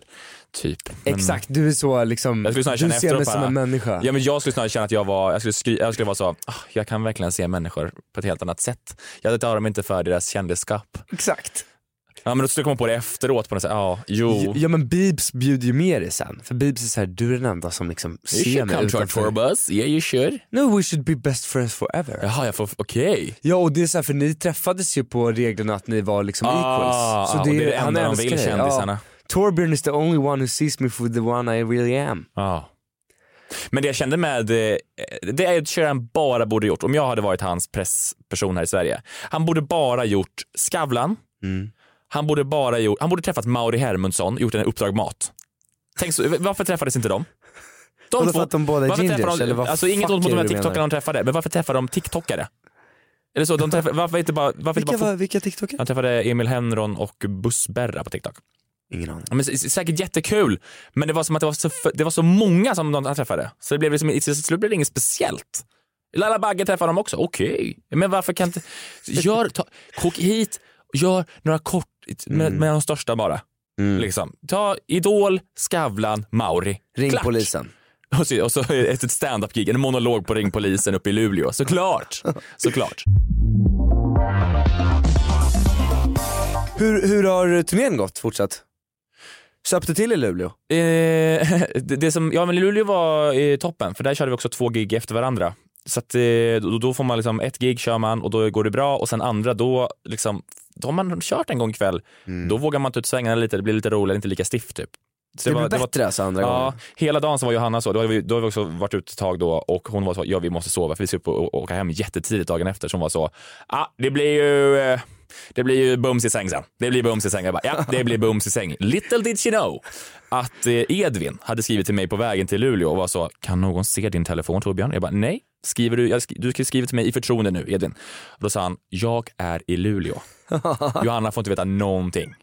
[SPEAKER 2] Typ. Men-
[SPEAKER 4] Exakt, du är så liksom,
[SPEAKER 2] Jag skulle snarare
[SPEAKER 4] du
[SPEAKER 2] känna
[SPEAKER 4] ser
[SPEAKER 2] efteråt
[SPEAKER 4] mig som en människa.
[SPEAKER 2] Ja men jag skulle snarare känna att jag var, jag skulle, skri, jag skulle vara så, ah, jag kan verkligen se människor på ett helt annat sätt. Jag tar dem inte för deras kändisskap.
[SPEAKER 4] Exakt.
[SPEAKER 2] Ja men då skulle jag komma på det efteråt på något sätt, ja, jo.
[SPEAKER 4] Ja men Bibs bjuder ju med dig sen, för Bibs är såhär, du är den enda som liksom
[SPEAKER 2] You
[SPEAKER 4] ser
[SPEAKER 2] should
[SPEAKER 4] mig
[SPEAKER 2] come to our
[SPEAKER 4] utanför.
[SPEAKER 2] tour bus, yeah you should.
[SPEAKER 4] No we should be best friends forever.
[SPEAKER 2] Jaha, jag får, okej.
[SPEAKER 4] Ja och det är så här, för ni träffades ju på reglerna att ni var liksom
[SPEAKER 2] Ah,
[SPEAKER 4] equals.
[SPEAKER 2] ah, och det är det enda de vill, kändisarna.
[SPEAKER 4] Torbjörn is the only one who sees me for the one I really am.
[SPEAKER 2] Ja. Men det jag kände med, eh, det är att Sheeran bara borde gjort, om jag hade varit hans pressperson här i Sverige. Han borde bara gjort Skavlan,
[SPEAKER 4] Mm.
[SPEAKER 2] Han borde bara gjort, han borde träffat Mauri Hermundsson, gjort en Uppdrag Mat. Tänk så, varför träffades inte de? De
[SPEAKER 4] för att de båda
[SPEAKER 2] varför
[SPEAKER 4] gingers,
[SPEAKER 2] de,
[SPEAKER 4] eller vad
[SPEAKER 2] Alltså inget ont mot de här TikTokarna de träffade, men varför träffade de TikTokare? Eller så, de träffade, varför inte bara, varför
[SPEAKER 4] Vilka,
[SPEAKER 2] inte bara
[SPEAKER 4] var, vilka TikTokare?
[SPEAKER 2] han träffade Emil Henron och Bussberra på TikTok.
[SPEAKER 4] Ingen aning.
[SPEAKER 2] Ja, Men säkert jättekul, men det var som att det var så, det var så många som de träffade. Så det blev liksom, till slut blev det inget speciellt. Laila Bagge träffade dem också, okej. Men varför kan inte... Gör, ta, hit, gör några kort, med, med de största bara. Liksom. Ta Idol, Skavlan, Mauri.
[SPEAKER 4] Ring
[SPEAKER 2] Klart.
[SPEAKER 4] polisen.
[SPEAKER 2] Och så, och så ett stand-up-gig, en monolog på Ring polisen uppe i Luleå. Såklart. Såklart.
[SPEAKER 4] Hur, hur har turnén gått fortsatt? Söp du till i Luleå?
[SPEAKER 2] Eh, det, det som, ja men Luleå var eh, toppen för där körde vi också två gig efter varandra. Så att, eh, då, då får man liksom ett gig kör man och då går det bra och sen andra då liksom, då har man kört en gång kväll. Då vågar man ta ut svängarna lite, det blir lite roligare, inte lika stift typ. Så
[SPEAKER 4] Det, blir bättre alltså andra
[SPEAKER 2] Ja,
[SPEAKER 4] gången?
[SPEAKER 2] hela dagen så var Johanna så, då har vi, då har vi också varit ute ett tag då och hon var så, ja vi måste sova för vi ska upp och, och åka hem jättetidigt dagen efter. Så hon var så, ah, det blir ju eh, det blir ju bums i säng sen. Det blir bums i säng. Jag bara, ja, det blir bums i säng. Little did she know att eh, Edvin hade skrivit till mig på vägen till Luleå och var så, kan någon se din telefon Torbjörn? Jag bara, nej. Skriver du, jag du skriva till mig i förtroende nu, Edvin. Och då sa han, jag är i Luleå. Johanna får inte veta någonting.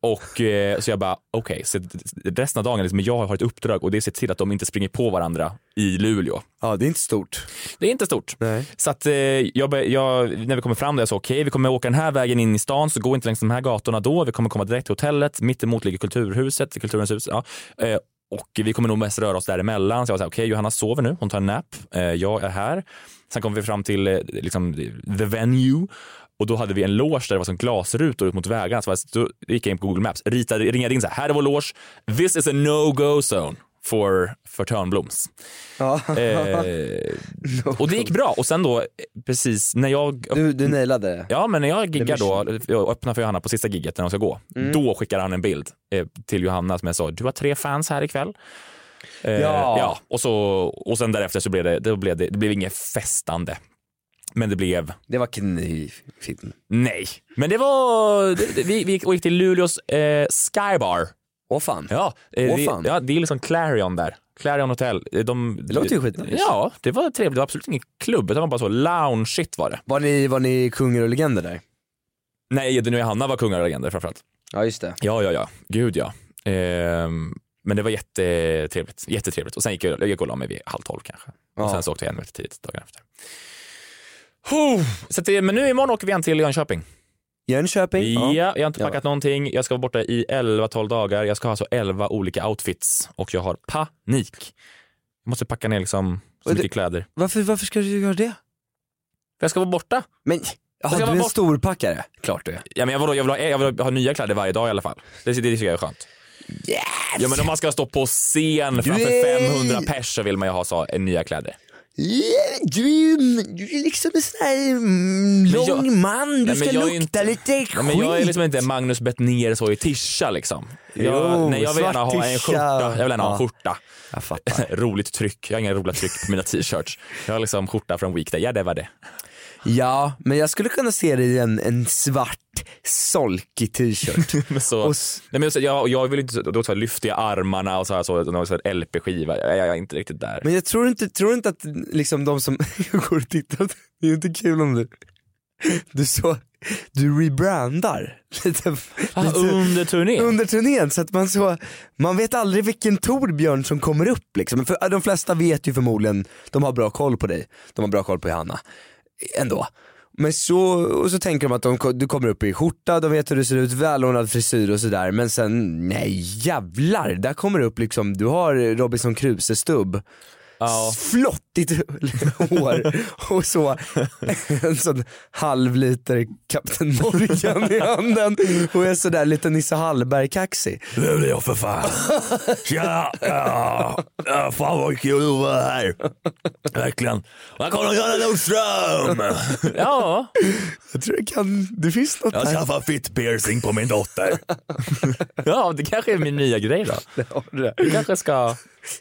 [SPEAKER 2] Och eh, så jag bara, okej, så resten av dagen, liksom, jag har ett uppdrag och det är att se till att de inte springer på varandra i Luleå.
[SPEAKER 4] Ja, det är inte stort.
[SPEAKER 2] Det är inte stort.
[SPEAKER 4] Nej.
[SPEAKER 2] Så att eh, jag, jag, när vi kommer fram där, jag sa okej, vi kommer åka den här vägen in i stan, så gå inte längs de här gatorna då. Vi kommer komma direkt till hotellet, mitt emot ligger Kulturhuset, Kulturens hus. Ja. Eh, och vi kommer nog mest röra oss däremellan. Så jag sa okej, Johanna sover nu, hon tar en nap, eh, jag är här. Sen kommer vi fram till eh, liksom, the venue och då hade vi en loge där det var som glasrutor ut mot vägarna. Så då gick jag in på Google Maps, ritade, ringade in så här, här är vår loge, this is a no-go zone for, för Törnbloms.
[SPEAKER 4] Ja.
[SPEAKER 2] Eh, och det gick bra. Och sen då, precis när jag...
[SPEAKER 4] Du, du nailade det.
[SPEAKER 2] Ja, men när jag giggar då, jag öppnar för Johanna på sista gigget när de ska gå,
[SPEAKER 4] Mm.
[SPEAKER 2] då skickar han en bild eh, till Johanna som jag sa, du har tre fans här ikväll. Eh,
[SPEAKER 4] Ja.
[SPEAKER 2] ja. Och, så, och sen därefter så blev det, då blev det, det blev inget festande. Men det blev,
[SPEAKER 4] Det var knivfilm.
[SPEAKER 2] nej. Men det var, det, det, vi, vi gick, och gick till Luleås eh, Skybar.
[SPEAKER 4] Åh fan.
[SPEAKER 2] Ja, eh,
[SPEAKER 4] Åh,
[SPEAKER 2] det,
[SPEAKER 4] fan.
[SPEAKER 2] ja, det är liksom Clarion där. Clarion Hotel. Eh, De,
[SPEAKER 4] Det låter ju skitnice.
[SPEAKER 2] Ja, det var trevligt. Det var absolut ingen klubb, utan det var bara så lounge shit var det.
[SPEAKER 4] Var ni, var ni kungar och legender där?
[SPEAKER 2] Nej, Edvin och Johanna var kungar och legender framförallt.
[SPEAKER 4] Ja just det.
[SPEAKER 2] Ja, ja, ja. Gud ja. Ehm, men det var jättetrevligt. Jättetrevligt. Och sen gick jag, jag gick och la mig vid halv tolv kanske. Och
[SPEAKER 4] Ja.
[SPEAKER 2] sen så åkte jag hem efter tidigt dagen efter. Huh. Så det, men nu imorgon åker vi igen till Jönköping.
[SPEAKER 4] Jönköping?
[SPEAKER 2] Ja, jag har inte
[SPEAKER 4] Ja.
[SPEAKER 2] packat någonting. Jag ska vara borta i 11-12 dagar. Jag ska ha alltså 11 olika outfits och jag har panik. Jag måste packa ner liksom så mycket kläder.
[SPEAKER 4] Varför, varför ska du göra det?
[SPEAKER 2] För jag ska vara borta.
[SPEAKER 4] Men,
[SPEAKER 2] ska
[SPEAKER 4] jaha, du är en
[SPEAKER 2] bort-
[SPEAKER 4] storpackare? Klart du är.
[SPEAKER 2] Ja, men jag, vill, jag, vill ha, jag vill ha nya kläder varje dag i alla fall. Det, det tycker jag är skönt. Ja men om man ska stå på scen
[SPEAKER 4] Du
[SPEAKER 2] framför
[SPEAKER 4] är-
[SPEAKER 2] 500 pers så vill man ju ha så, nya kläder.
[SPEAKER 4] Yeah, du, är- du är liksom en sån här mm, lång
[SPEAKER 2] jag-
[SPEAKER 4] man, du
[SPEAKER 2] Nej,
[SPEAKER 4] ska lukta
[SPEAKER 2] inte-
[SPEAKER 4] lite
[SPEAKER 2] Nej,
[SPEAKER 4] skit.
[SPEAKER 2] men jag är liksom inte Magnus Bettner så i tischa liksom. Jag,
[SPEAKER 4] Jo,
[SPEAKER 2] nej, jag vill gärna ha en skjorta. Jag vill gärna ha en skjorta. Roligt tryck. Jag har inga roliga tryck på mina t-shirts. Jag har liksom skjorta från Weekday. Ja det var det.
[SPEAKER 4] Ja, men jag skulle kunna se dig i en, en svart solkig t-shirt.
[SPEAKER 2] Så,
[SPEAKER 4] s-
[SPEAKER 2] nej, men så, jag, jag vill inte, så- då så här, lyfter jag armarna och så här, så, någon sån här LP-skiva. Jag, jag är inte riktigt där.
[SPEAKER 4] Men jag tror inte, tror inte att liksom de som går och tittar, det är ju inte kul om du, du så, du rebrandar lite,
[SPEAKER 2] Ah,
[SPEAKER 4] lite
[SPEAKER 2] under turnén?
[SPEAKER 4] under turnén så att man så, man vet aldrig vilken Torbjörn som kommer upp liksom. För de flesta vet ju förmodligen, de har bra koll på dig, de har bra koll på Johanna, ändå. Men så, och så tänker de att de, du kommer upp i skjorta, de vet hur du ser ut, välordnad frisyr och sådär. Men sen, nej jävlar, där kommer det upp liksom, du har Robinson Crusoe-stubb.
[SPEAKER 2] Ja.
[SPEAKER 4] Flottigt hår och så en sån halv liter Kapten Morgan i handen och är sådär lite Nisse Hallberg-kaxig.
[SPEAKER 5] Det är jag för fan. Tja! Ja, ja, fan vad kul att vara här. Verkligen. Här kommer Johanna Nordström!
[SPEAKER 2] Ja,
[SPEAKER 4] Jag tror det kan, det finns något
[SPEAKER 5] Jag skaffar fitt-piercing på min dotter.
[SPEAKER 2] ja, det kanske är min nya grej då. Jag kanske ska...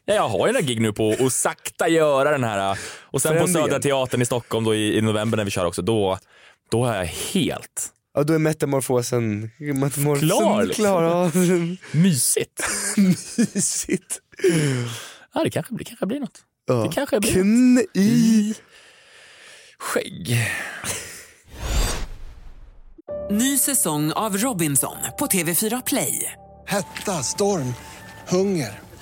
[SPEAKER 2] Ja, jag har ju den där gig nu på att sakta göra den här. Och sen på
[SPEAKER 4] Förändringen.
[SPEAKER 2] Södra Teatern i Stockholm då i, i november när vi kör också, då, då är jag helt
[SPEAKER 4] Ja då är metamorfosen, metamorfosen
[SPEAKER 2] Klar, liksom.
[SPEAKER 4] klar. Ja.
[SPEAKER 2] mysigt.
[SPEAKER 4] Mysigt.
[SPEAKER 2] Ja, det kanske, det kanske blir något.
[SPEAKER 4] Ja.
[SPEAKER 2] Det kanske blir
[SPEAKER 4] Kn i.
[SPEAKER 2] Skägg.
[SPEAKER 6] Ny säsong av Robinson på TV4 Play.
[SPEAKER 7] Hetta, storm, hunger.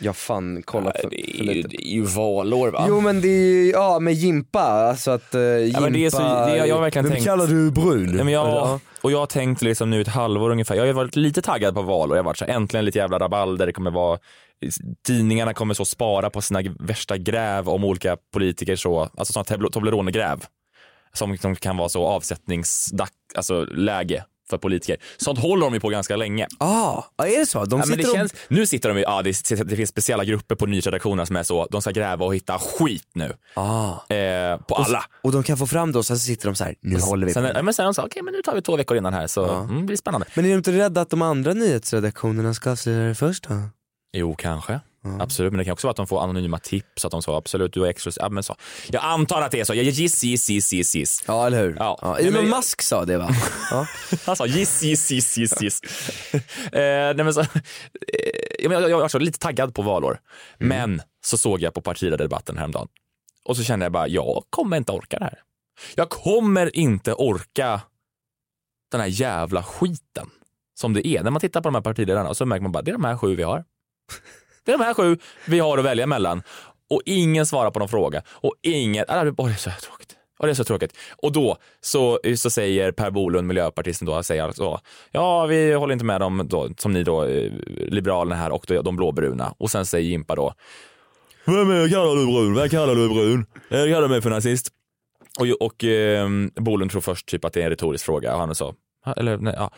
[SPEAKER 4] jag fan kollat för,
[SPEAKER 2] Det
[SPEAKER 4] för
[SPEAKER 2] är, ju,
[SPEAKER 4] lite.
[SPEAKER 2] det är ju valår va?
[SPEAKER 4] Jo men det är ju, ja med Jimpa, alltså att uh, Jimpa,
[SPEAKER 2] men det är så- det- jag har verkligen
[SPEAKER 4] vem
[SPEAKER 2] tänkt-
[SPEAKER 4] kallar du brun?
[SPEAKER 2] Nej, men jag,
[SPEAKER 4] Ja.
[SPEAKER 2] och jag har tänkt liksom nu ett halvår ungefär, jag har varit lite taggad på val och jag har varit så här, äntligen lite jävla rabalder, det kommer vara Tidningarna kommer så spara på sina värsta gräv om olika politiker så, alltså sådana Tobl- Toblerone-gräv. Som, som kan vara så avsättningsdack, alltså läge för politiker. Sånt håller de ju på ganska länge.
[SPEAKER 4] Ah, är det så? De
[SPEAKER 2] Ja,
[SPEAKER 4] sitter
[SPEAKER 2] det
[SPEAKER 4] och...
[SPEAKER 2] känns, nu sitter de ju, ja, det, det finns speciella grupper på nyhetsredaktionerna som är så, de ska gräva och hitta skit nu.
[SPEAKER 4] Ah.
[SPEAKER 2] Eh, på
[SPEAKER 4] Och,
[SPEAKER 2] alla.
[SPEAKER 4] och de kan få fram det och sen sitter de så här, nu håller vi
[SPEAKER 2] Sen,
[SPEAKER 4] på.
[SPEAKER 2] ja, men sen de sa, okej men nu tar vi två veckor innan här så mm, det blir spännande.
[SPEAKER 4] Men är du inte rädda att de andra nyhetsredaktionerna ska avslöja det först då?
[SPEAKER 2] Jo, kanske. Absolut, men det kan också vara att de får anonyma tips, att de sa absolut, du är exklusiv. Ja, men så. Jag antar att det är så. Jag giss, giss, giss, giss, giss.
[SPEAKER 4] Ja, eller hur?
[SPEAKER 2] Ja.
[SPEAKER 4] Ja, Elon
[SPEAKER 2] men-
[SPEAKER 4] Musk sa det va? Ja.
[SPEAKER 2] Han sa giss, giss, giss, giss, giss. eh, nej, men så, eh, jag, jag, jag var så lite taggad på valår, men så såg jag på partiledardebatten häromdagen och så kände jag bara, jag kommer inte orka det här. Jag kommer inte orka den här jävla skiten som det är. När man tittar på de här partiledarna så märker man bara, det är de här sju vi har. Det är de här sju vi har att välja mellan. Och ingen svarar på någon fråga. Och ingen, ah, Åh, det är så tråkigt. Och det är så tråkigt. Och då så, så säger Per Bolund, miljöpartisten då, säger alltså, ja vi håller inte med dem då, som ni då, eh, liberalerna här och då, de blåbruna. Och sen säger Jimpa då, vem är, kallar du brun? Vem kallar du brun? Jag kallar mig för nazist. Och, och eh, Bolund tror först typ att det är en retorisk fråga och han sa, eller nej, ja.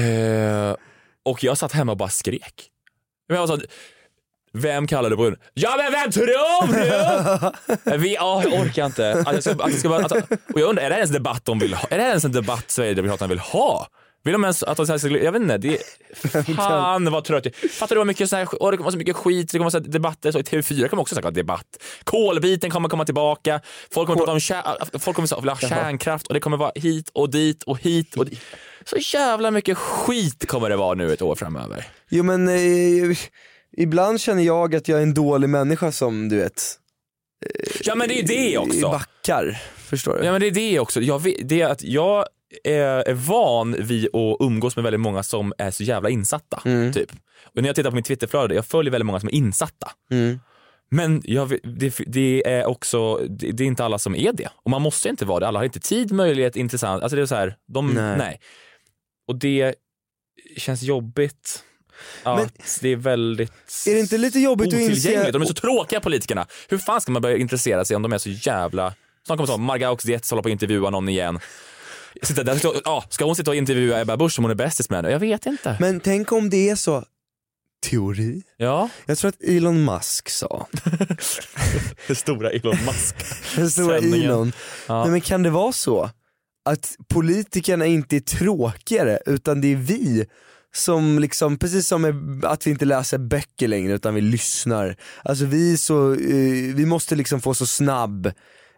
[SPEAKER 2] Eh, och jag satt hemma och bara skrek. Men jag var så, vem kallar du brun? Ja men vem tror du? Vi, ja, jag orkar inte. Jag ska, jag ska bara, att, och jag undrar, är det ens debatt de vill ha? Är det ens en debatt Sverigedemokraterna vill ha? Vill de ens att de ska, jag vet inte, det fan vad trött jag Fattar du vad mycket så här, och det kommer vara så mycket skit, det kommer vara så debatter, så i TV4 kommer också ha debatt. Kolbiten kommer komma tillbaka, folk kommer prata om kär, folk kommer vilja ha kärnkraft och det kommer vara hit och dit och hit och dit. Så jävla mycket skit kommer det vara nu ett år framöver.
[SPEAKER 4] Jo men eh, ibland känner jag att jag är en dålig människa som du vet
[SPEAKER 2] Ja men det är det också.
[SPEAKER 4] backar. Förstår du?
[SPEAKER 2] Ja men det är det också. Jag vet, det är att jag är, är van vid att umgås med väldigt många som är så jävla insatta.
[SPEAKER 4] Mm.
[SPEAKER 2] Typ. Och när jag tittar på mitt Twitterflöde, jag följer väldigt många som är insatta.
[SPEAKER 4] Mm.
[SPEAKER 2] Men jag, det, det är också, det, det är inte alla som är det. Och man måste inte vara det. Alla har inte tid, möjlighet, intressant. Alltså det är så här, de,
[SPEAKER 4] Nej.
[SPEAKER 2] nej. Och det känns jobbigt. Att det är väldigt
[SPEAKER 4] Är det inte lite jobbigt att inse-.
[SPEAKER 2] De är så tråkiga politikerna. Hur fan ska man börja intressera sig om de är så jävla... Snart kommer Margaux Dietz hålla på att intervjua någon igen. Sitta där, ja, ska hon sitta och intervjua Ebba Busch som hon är bästis med nu? Jag vet inte.
[SPEAKER 4] Men tänk om det är så, teori?
[SPEAKER 2] Ja.
[SPEAKER 4] Jag tror att Elon Musk sa,
[SPEAKER 2] Det stora Elon Musk.
[SPEAKER 4] den stora. Elon,
[SPEAKER 2] Ja.
[SPEAKER 4] Nej, men kan det vara så att politikerna inte är tråkigare utan det är vi som liksom, precis som med att vi inte läser böcker längre utan vi lyssnar. Alltså vi så, eh, vi måste liksom få så snabb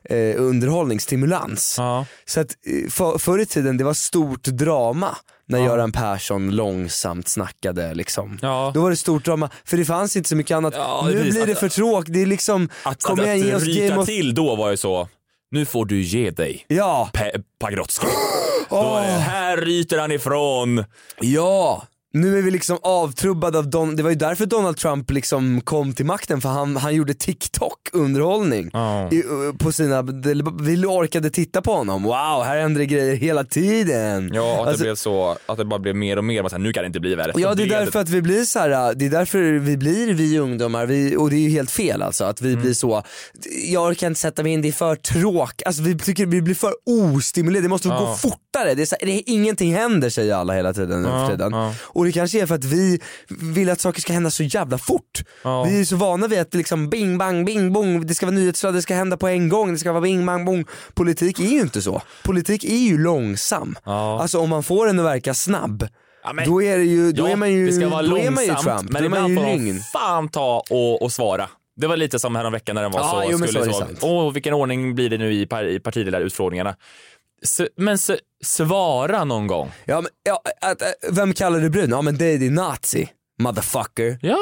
[SPEAKER 4] eh, underhållningsstimulans. Så att eh, för, förr i tiden det var stort drama när
[SPEAKER 2] Ja.
[SPEAKER 4] Göran Persson långsamt snackade liksom.
[SPEAKER 2] Ja.
[SPEAKER 4] Då var det stort drama, för det fanns inte så mycket annat.
[SPEAKER 2] Ja,
[SPEAKER 4] nu
[SPEAKER 2] precis.
[SPEAKER 4] blir det för tråkigt, det är liksom,
[SPEAKER 2] Att,
[SPEAKER 4] kom
[SPEAKER 2] att,
[SPEAKER 4] igen ge
[SPEAKER 2] att
[SPEAKER 4] oss
[SPEAKER 2] ryta
[SPEAKER 4] Game of...
[SPEAKER 2] till då var ju så, nu får du ge dig.
[SPEAKER 4] Ja.
[SPEAKER 2] Pe- Pagrotsky. Då det, här ryter han ifrån.
[SPEAKER 4] Ja! Nu är vi liksom avtrubbade av Don, det var ju därför Donald Trump liksom kom till makten för han, han gjorde TikTok-underhållning i, uh, på sina, det- vi orkade titta på honom, wow här händer det grejer hela tiden.
[SPEAKER 2] Ja, att
[SPEAKER 4] Alltså-
[SPEAKER 2] det blev så, att det bara blev mer och mer, så här, nu kan det inte bli värre.
[SPEAKER 4] Ja det är därför att vi blir så här, det är därför vi blir vi ungdomar, vi, och det är ju helt fel alltså att
[SPEAKER 2] Mm.
[SPEAKER 4] vi blir så, jag orkar inte sätta mig in, det är för tråk, alltså vi tycker vi blir för ostimulerade, det måste
[SPEAKER 2] Ja.
[SPEAKER 4] gå fortare, det är så här, det, ingenting händer säger alla hela tiden nu
[SPEAKER 2] Ja,
[SPEAKER 4] för tiden.
[SPEAKER 2] Ja.
[SPEAKER 4] Och det kanske är för att vi vill att saker ska hända så jävla fort.
[SPEAKER 2] Ja.
[SPEAKER 4] Vi är så vana vid att liksom bing bang bing bong, det ska vara nyhetsflöde, det ska hända på en gång, det ska vara bing bang bong. Politik är ju inte så. Politik är ju långsam. Alltså om man får den att verka snabb,
[SPEAKER 2] men-
[SPEAKER 4] då är, det ju, då
[SPEAKER 2] ja,
[SPEAKER 4] är man ju,
[SPEAKER 2] det ska vara
[SPEAKER 4] då är
[SPEAKER 2] långsamt,
[SPEAKER 4] man ju Trump,
[SPEAKER 2] men
[SPEAKER 4] då
[SPEAKER 2] ibland får de fan ta och, och svara. Det var lite som häromveckan när den var
[SPEAKER 4] Ja,
[SPEAKER 2] så,
[SPEAKER 4] jo,
[SPEAKER 2] skulle
[SPEAKER 4] så
[SPEAKER 2] så, åh vilken ordning blir det nu i, par, i partiledarutfrågningarna? Men svara någon gång.
[SPEAKER 4] Ja, men, ja, att, äh, vem kallar du brun? Ja men det är din nazi, motherfucker.
[SPEAKER 2] Ja.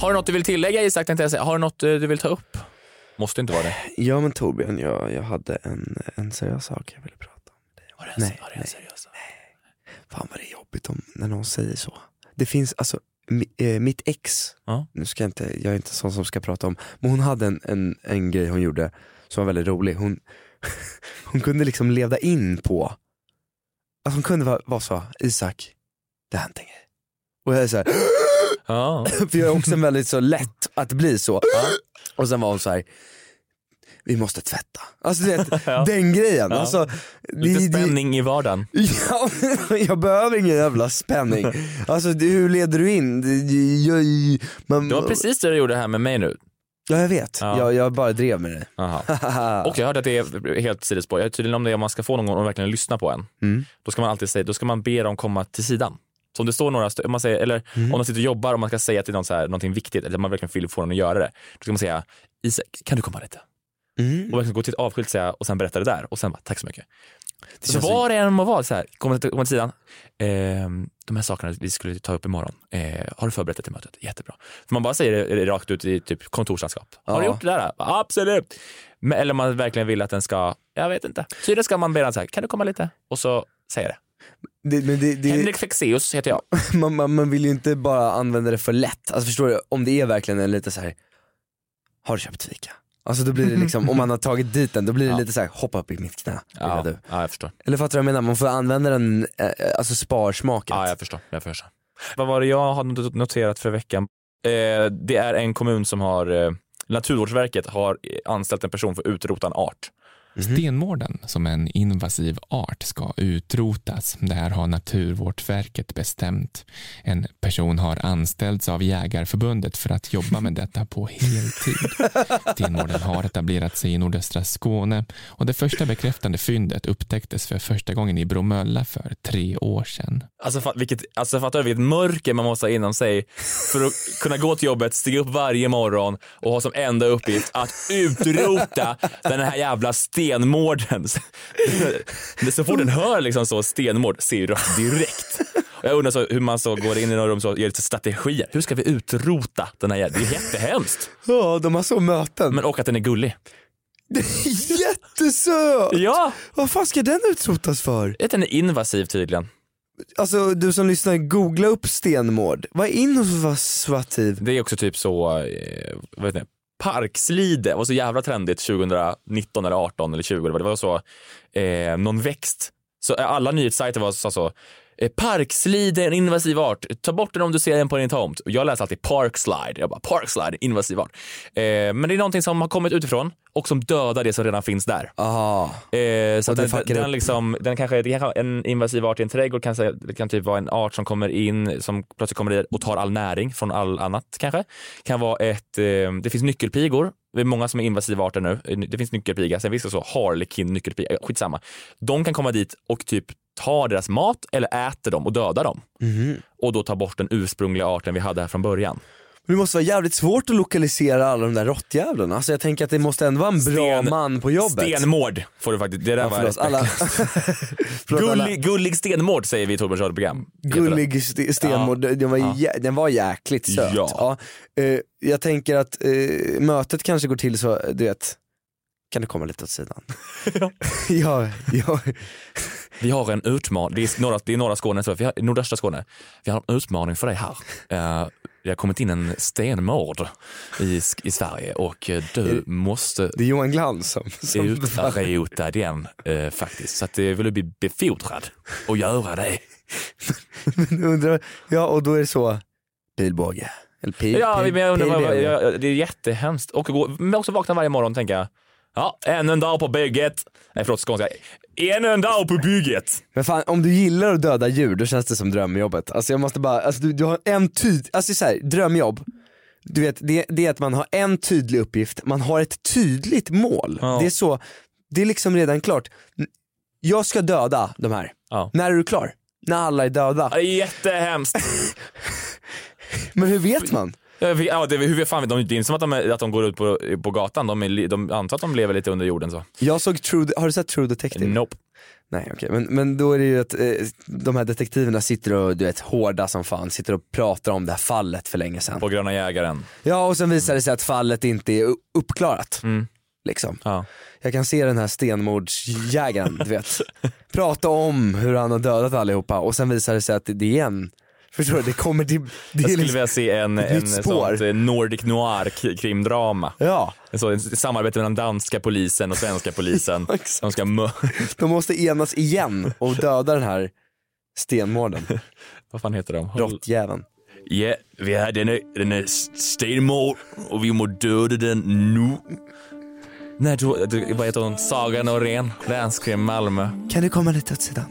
[SPEAKER 2] Har du något du vill tillägga Isak? Har du något eh, du vill ta upp? Måste inte vara det.
[SPEAKER 4] Ja men Torbjörn, jag, jag hade en, en seriös sak jag ville prata om.
[SPEAKER 2] Var det,
[SPEAKER 4] Nej,
[SPEAKER 2] var det en seriös?
[SPEAKER 4] Fan vad det är jobbigt om, när någon säger så. Det finns, alltså, mitt ex,
[SPEAKER 2] Ja.
[SPEAKER 4] nu ska jag inte, jag är inte sån som ska prata om, men hon hade en, en, en grej hon gjorde som var väldigt rolig. Hon, hon kunde liksom leda in på, alltså hon kunde vara, vara så, Isak, det har hänt en grej. Och jag är så här,
[SPEAKER 2] Ja.
[SPEAKER 4] för jag är också väldigt så lätt att bli så. Och sen var hon så här. Vi måste tvätta. Alltså du vet,
[SPEAKER 2] Ja.
[SPEAKER 4] den grejen.
[SPEAKER 2] Ja.
[SPEAKER 4] Alltså,
[SPEAKER 2] Lite
[SPEAKER 4] det- det-
[SPEAKER 2] spänning i vardagen.
[SPEAKER 4] Ja, jag behöver ingen jävla spänning. Alltså det, hur leder du in? Det, man,
[SPEAKER 2] Det var precis det du gjorde här med mig nu.
[SPEAKER 4] Ja jag vet,
[SPEAKER 2] Ja.
[SPEAKER 4] jag, jag bara drev med det.
[SPEAKER 2] Och jag hörde att det är helt sidospår. Jag är tydligen om det är om man ska få någon att verkligen lyssna på en.
[SPEAKER 4] Mm.
[SPEAKER 2] Då ska man alltid säga, då ska man be dem komma till sidan. Så om det står några, man säger, eller
[SPEAKER 4] Mm.
[SPEAKER 2] om de sitter och jobbar och man ska säga till någon så här, någonting viktigt, eller man verkligen vill få någon att göra det. Då ska man säga, Isak, kan du komma lite?
[SPEAKER 4] Mm.
[SPEAKER 2] Och verkligen gå till ett avskilt säga och sen berätta det där och sen bara, tack så mycket. så var det än må vara, så här, komma till, till sidan. Ehm, de här sakerna vi skulle ta upp imorgon, eh, har du förberett dig till mötet? Jättebra. För man bara säger det rakt ut i typ kontorslandskap. Har du
[SPEAKER 4] Ja.
[SPEAKER 2] gjort det där? Absolut. Men, eller om man verkligen vill att den ska, jag vet inte. Så det ska man be den så här, kan du komma lite? Och så säger det.
[SPEAKER 4] Det, det, det,
[SPEAKER 2] Henrik Fexeus heter jag.
[SPEAKER 4] man, man, man vill ju inte bara använda det för lätt. Alltså förstår du, om det är verkligen en lite så här. har du köpt fika? Alltså då blir det liksom, om man har tagit dit den, då blir det
[SPEAKER 2] Ja.
[SPEAKER 4] lite så här: hoppa upp i mitt knä.
[SPEAKER 2] Ja,
[SPEAKER 4] du.
[SPEAKER 2] ja, jag förstår.
[SPEAKER 4] Eller fattar du vad jag menar? Man får använda den, eh, alltså sparsmaket.
[SPEAKER 2] Ja, jag förstår. Jag förstår. Vad var det jag har not- noterat för veckan? Eh, det är en kommun som har, eh, Naturvårdsverket har anställt en person för att utrota en art.
[SPEAKER 10] Stenmården som en invasiv art ska utrotas. Det här har Naturvårdsverket bestämt. En person har anställts av Jägarförbundet för att jobba med detta på heltid. Stenmården har etablerat sig i nordöstra Skåne och det första bekräftande fyndet upptäcktes för första gången i Bromölla för tre år sedan.
[SPEAKER 2] Alltså, vilket, alltså fattar du vilket mörker man måste ha inom sig för att kunna gå till jobbet, stiga upp varje morgon och ha som enda uppgift att utrota den här jävla stenmården. Det- Så fort den hör liksom så stenmård ser ju direkt. Och Jag undrar så hur man så går in i några rum och gör lite strategier. Hur ska vi utrota den här jävla, det är jättehemskt.
[SPEAKER 4] Ja, de har så möten.
[SPEAKER 2] Men och att den är gullig.
[SPEAKER 4] Jättesöt!
[SPEAKER 2] Ja!
[SPEAKER 4] Vad fan ska den utrotas för?
[SPEAKER 2] Att den är invasiv tydligen.
[SPEAKER 4] Alltså du som lyssnar, googla upp stenmård. Vad är invasiv?
[SPEAKER 2] Det är också typ så, eh, vad heter det, parkslide var så jävla trendigt 2019 eller 18 eller 20. Det var så, eh, någon växt. Så eh, alla nyhetssajter var så, så Parkslide är en invasiv art. Ta bort den om du ser den på din tomt. Jag läser alltid parkslide. Jag bara parkslide, invasiv art. Eh, men det är någonting som har kommit utifrån och som dödar det som redan finns där.
[SPEAKER 4] Aha.
[SPEAKER 2] Eh, så den, den, liksom, den kanske, kanske en invasiv art i en trädgård kan, det kan typ vara en art som kommer in, som plötsligt kommer in och tar all näring från all annat kanske. Kan vara ett, eh, det finns nyckelpigor, det är många som är invasiva arter nu. Eh, Det finns nyckelpiga, sen finns det så harlekin, nyckelpiga, eh, skitsamma. De kan komma dit och typ ta deras mat eller äter dem och dödar dem.
[SPEAKER 4] Mhm.
[SPEAKER 2] Och då ta bort den ursprungliga arten vi hade här från början.
[SPEAKER 4] Men det måste vara jävligt svårt att lokalisera alla de där råttjävlarna. Alltså jag tänker att det måste ändå vara en bra
[SPEAKER 2] Sten-
[SPEAKER 4] man på jobbet.
[SPEAKER 2] Stenmård får du faktiskt. Det där
[SPEAKER 4] Ja,
[SPEAKER 2] var
[SPEAKER 4] förlåt, alla- Förlåt, alla-
[SPEAKER 2] Gullig, gullig stenmård säger vi i Torbjörns radioprogram.
[SPEAKER 4] Gullig st- stenmård, den, var
[SPEAKER 2] Ja.
[SPEAKER 4] jä- den var jäkligt söt.
[SPEAKER 2] Ja.
[SPEAKER 4] Eh, jag tänker att eh, mötet kanske går till så, du vet, kan du komma lite åt sidan? ja, ja.
[SPEAKER 2] Vi har en utmaning, det är norra, det är norra Skåne, så vi har, nordöstra Skåne. Vi har en utmaning för dig här. Eh, det har kommit in en stenmård i, i Sverige och eh, du måste
[SPEAKER 4] Det är Johan Glans som, som
[SPEAKER 2] utrota den eh, faktiskt. Så att det vill du bli befordrad och göra det.
[SPEAKER 4] Men undrar, ja och då är det så, pilbåge. Eller pil,
[SPEAKER 2] Ja,
[SPEAKER 4] pil,
[SPEAKER 2] men jag undrar, vad-
[SPEAKER 4] pilbåge.
[SPEAKER 2] jag, det är jättehemskt. Och gå, men också vakna varje morgon och tänka, ja, ännu en dag på bygget. Nej förlåt skånska. Ännu en dag på bygget.
[SPEAKER 4] Men fan om du gillar att döda djur då känns det som drömjobbet. Alltså jag måste bara, alltså du, du har en tyd, alltså så här, drömjobb. Du vet, det, det är att man har en tydlig uppgift, man har ett tydligt mål.
[SPEAKER 2] Ja.
[SPEAKER 4] Det är så, det är liksom redan klart. Jag ska döda de här.
[SPEAKER 2] Ja.
[SPEAKER 4] När är du klar? När alla är döda.
[SPEAKER 2] Jättehemskt.
[SPEAKER 4] Men hur vet man?
[SPEAKER 2] Vet- Ja, det, hur fan vet de? Det är inte som att de, att de går ut på, på gatan. De, är, de antar att de lever lite under jorden så.
[SPEAKER 4] Jag såg True, har du sett True Detective?
[SPEAKER 2] Nope.
[SPEAKER 4] Nej okej, men, men då är det ju att eh, de här detektiverna sitter och du vet hårda som fan, sitter och pratar om det här fallet för länge sedan.
[SPEAKER 2] På Gröna jägaren.
[SPEAKER 4] Ja och sen visar det sig att fallet inte är uppklarat.
[SPEAKER 2] Mm.
[SPEAKER 4] Liksom.
[SPEAKER 2] Ja.
[SPEAKER 4] Jag kan se den här stenmordsjägaren, du vet, prata om hur han har dödat allihopa och sen visar det sig att det, det är en, förstår du, det kommer till, det
[SPEAKER 2] Jag skulle
[SPEAKER 4] liksom,
[SPEAKER 2] vilja se en, en
[SPEAKER 4] spår.
[SPEAKER 2] sånt Nordic noir krimdrama.
[SPEAKER 4] ja,
[SPEAKER 2] En så, ett samarbete mellan danska polisen och svenska polisen. de ska
[SPEAKER 4] de måste enas igen och döda den här stenmorden,
[SPEAKER 2] Vad fan heter de?
[SPEAKER 4] Råttjäveln.
[SPEAKER 2] Ja, vi har denne, denne stenmål och vi må döda den nu. Nej, du, du, vad heter hon? Saga Norén, länskrim Malmö.
[SPEAKER 4] Kan du komma lite åt sidan?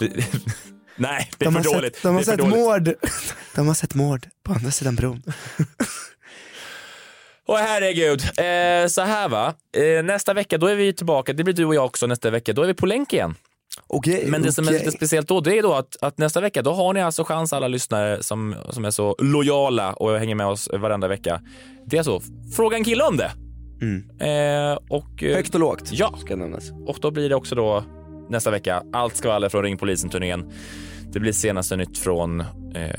[SPEAKER 2] Nej, det är
[SPEAKER 4] De
[SPEAKER 2] för dåligt.
[SPEAKER 4] sett, de har sett
[SPEAKER 2] dåligt.
[SPEAKER 4] mord, de har sett mord på andra sidan bron.
[SPEAKER 2] Åh herregud. Eh, så här va, eh, nästa vecka då är vi tillbaka, det blir du och jag också nästa vecka, då är vi på länk igen.
[SPEAKER 4] Okej,
[SPEAKER 2] Men det som är lite speciellt då, det är då att, att nästa vecka, då har ni alltså chans alla lyssnare som, som är så lojala och hänger med oss varenda vecka. Det är alltså, fråga en kille om det. Eh, och, eh,
[SPEAKER 4] Högt och lågt
[SPEAKER 2] Ja,
[SPEAKER 4] ska nämnas.
[SPEAKER 2] och då blir det också då nästa vecka, allt skvaller från Ring Polisen-turnén. Det blir senaste nytt från eh,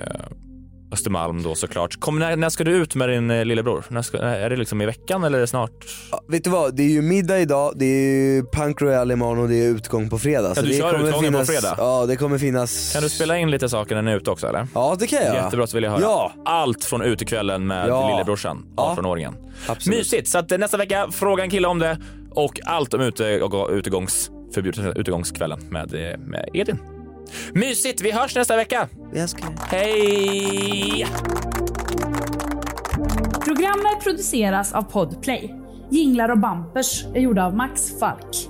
[SPEAKER 2] Östermalm då såklart. Kom, när, när ska du ut med din eh, lillebror? När ska, är det liksom i veckan eller är det snart?
[SPEAKER 4] Ja, vet du vad, det är ju middag idag, det är ju Punk Royale imorgon och det är utgång på fredag. så
[SPEAKER 2] du
[SPEAKER 4] det
[SPEAKER 2] kör
[SPEAKER 4] kommer
[SPEAKER 2] utgången på
[SPEAKER 4] finnas,
[SPEAKER 2] fredag?
[SPEAKER 4] Ja det kommer finnas
[SPEAKER 2] Kan du spela in lite saker när ni är ute också eller?
[SPEAKER 4] Ja det kan jag.
[SPEAKER 2] Jättebra så vill jag höra.
[SPEAKER 4] Ja.
[SPEAKER 2] Allt från utekvällen med
[SPEAKER 4] Ja.
[SPEAKER 2] lillebrorsan,
[SPEAKER 4] Ja.
[SPEAKER 2] 18-åringen.
[SPEAKER 4] Absolut.
[SPEAKER 2] Mysigt! Så att eh, nästa vecka, fråga en kille om det och allt om ute, och, utegångsförbud, utegångskvällen med, eh, med Edin. Mysigt! Vi hörs nästa vecka!
[SPEAKER 4] Vi älskar.
[SPEAKER 2] Hej!
[SPEAKER 11] Programmet produceras av Podplay. Jinglar och bumpers är gjorda av Max Falk.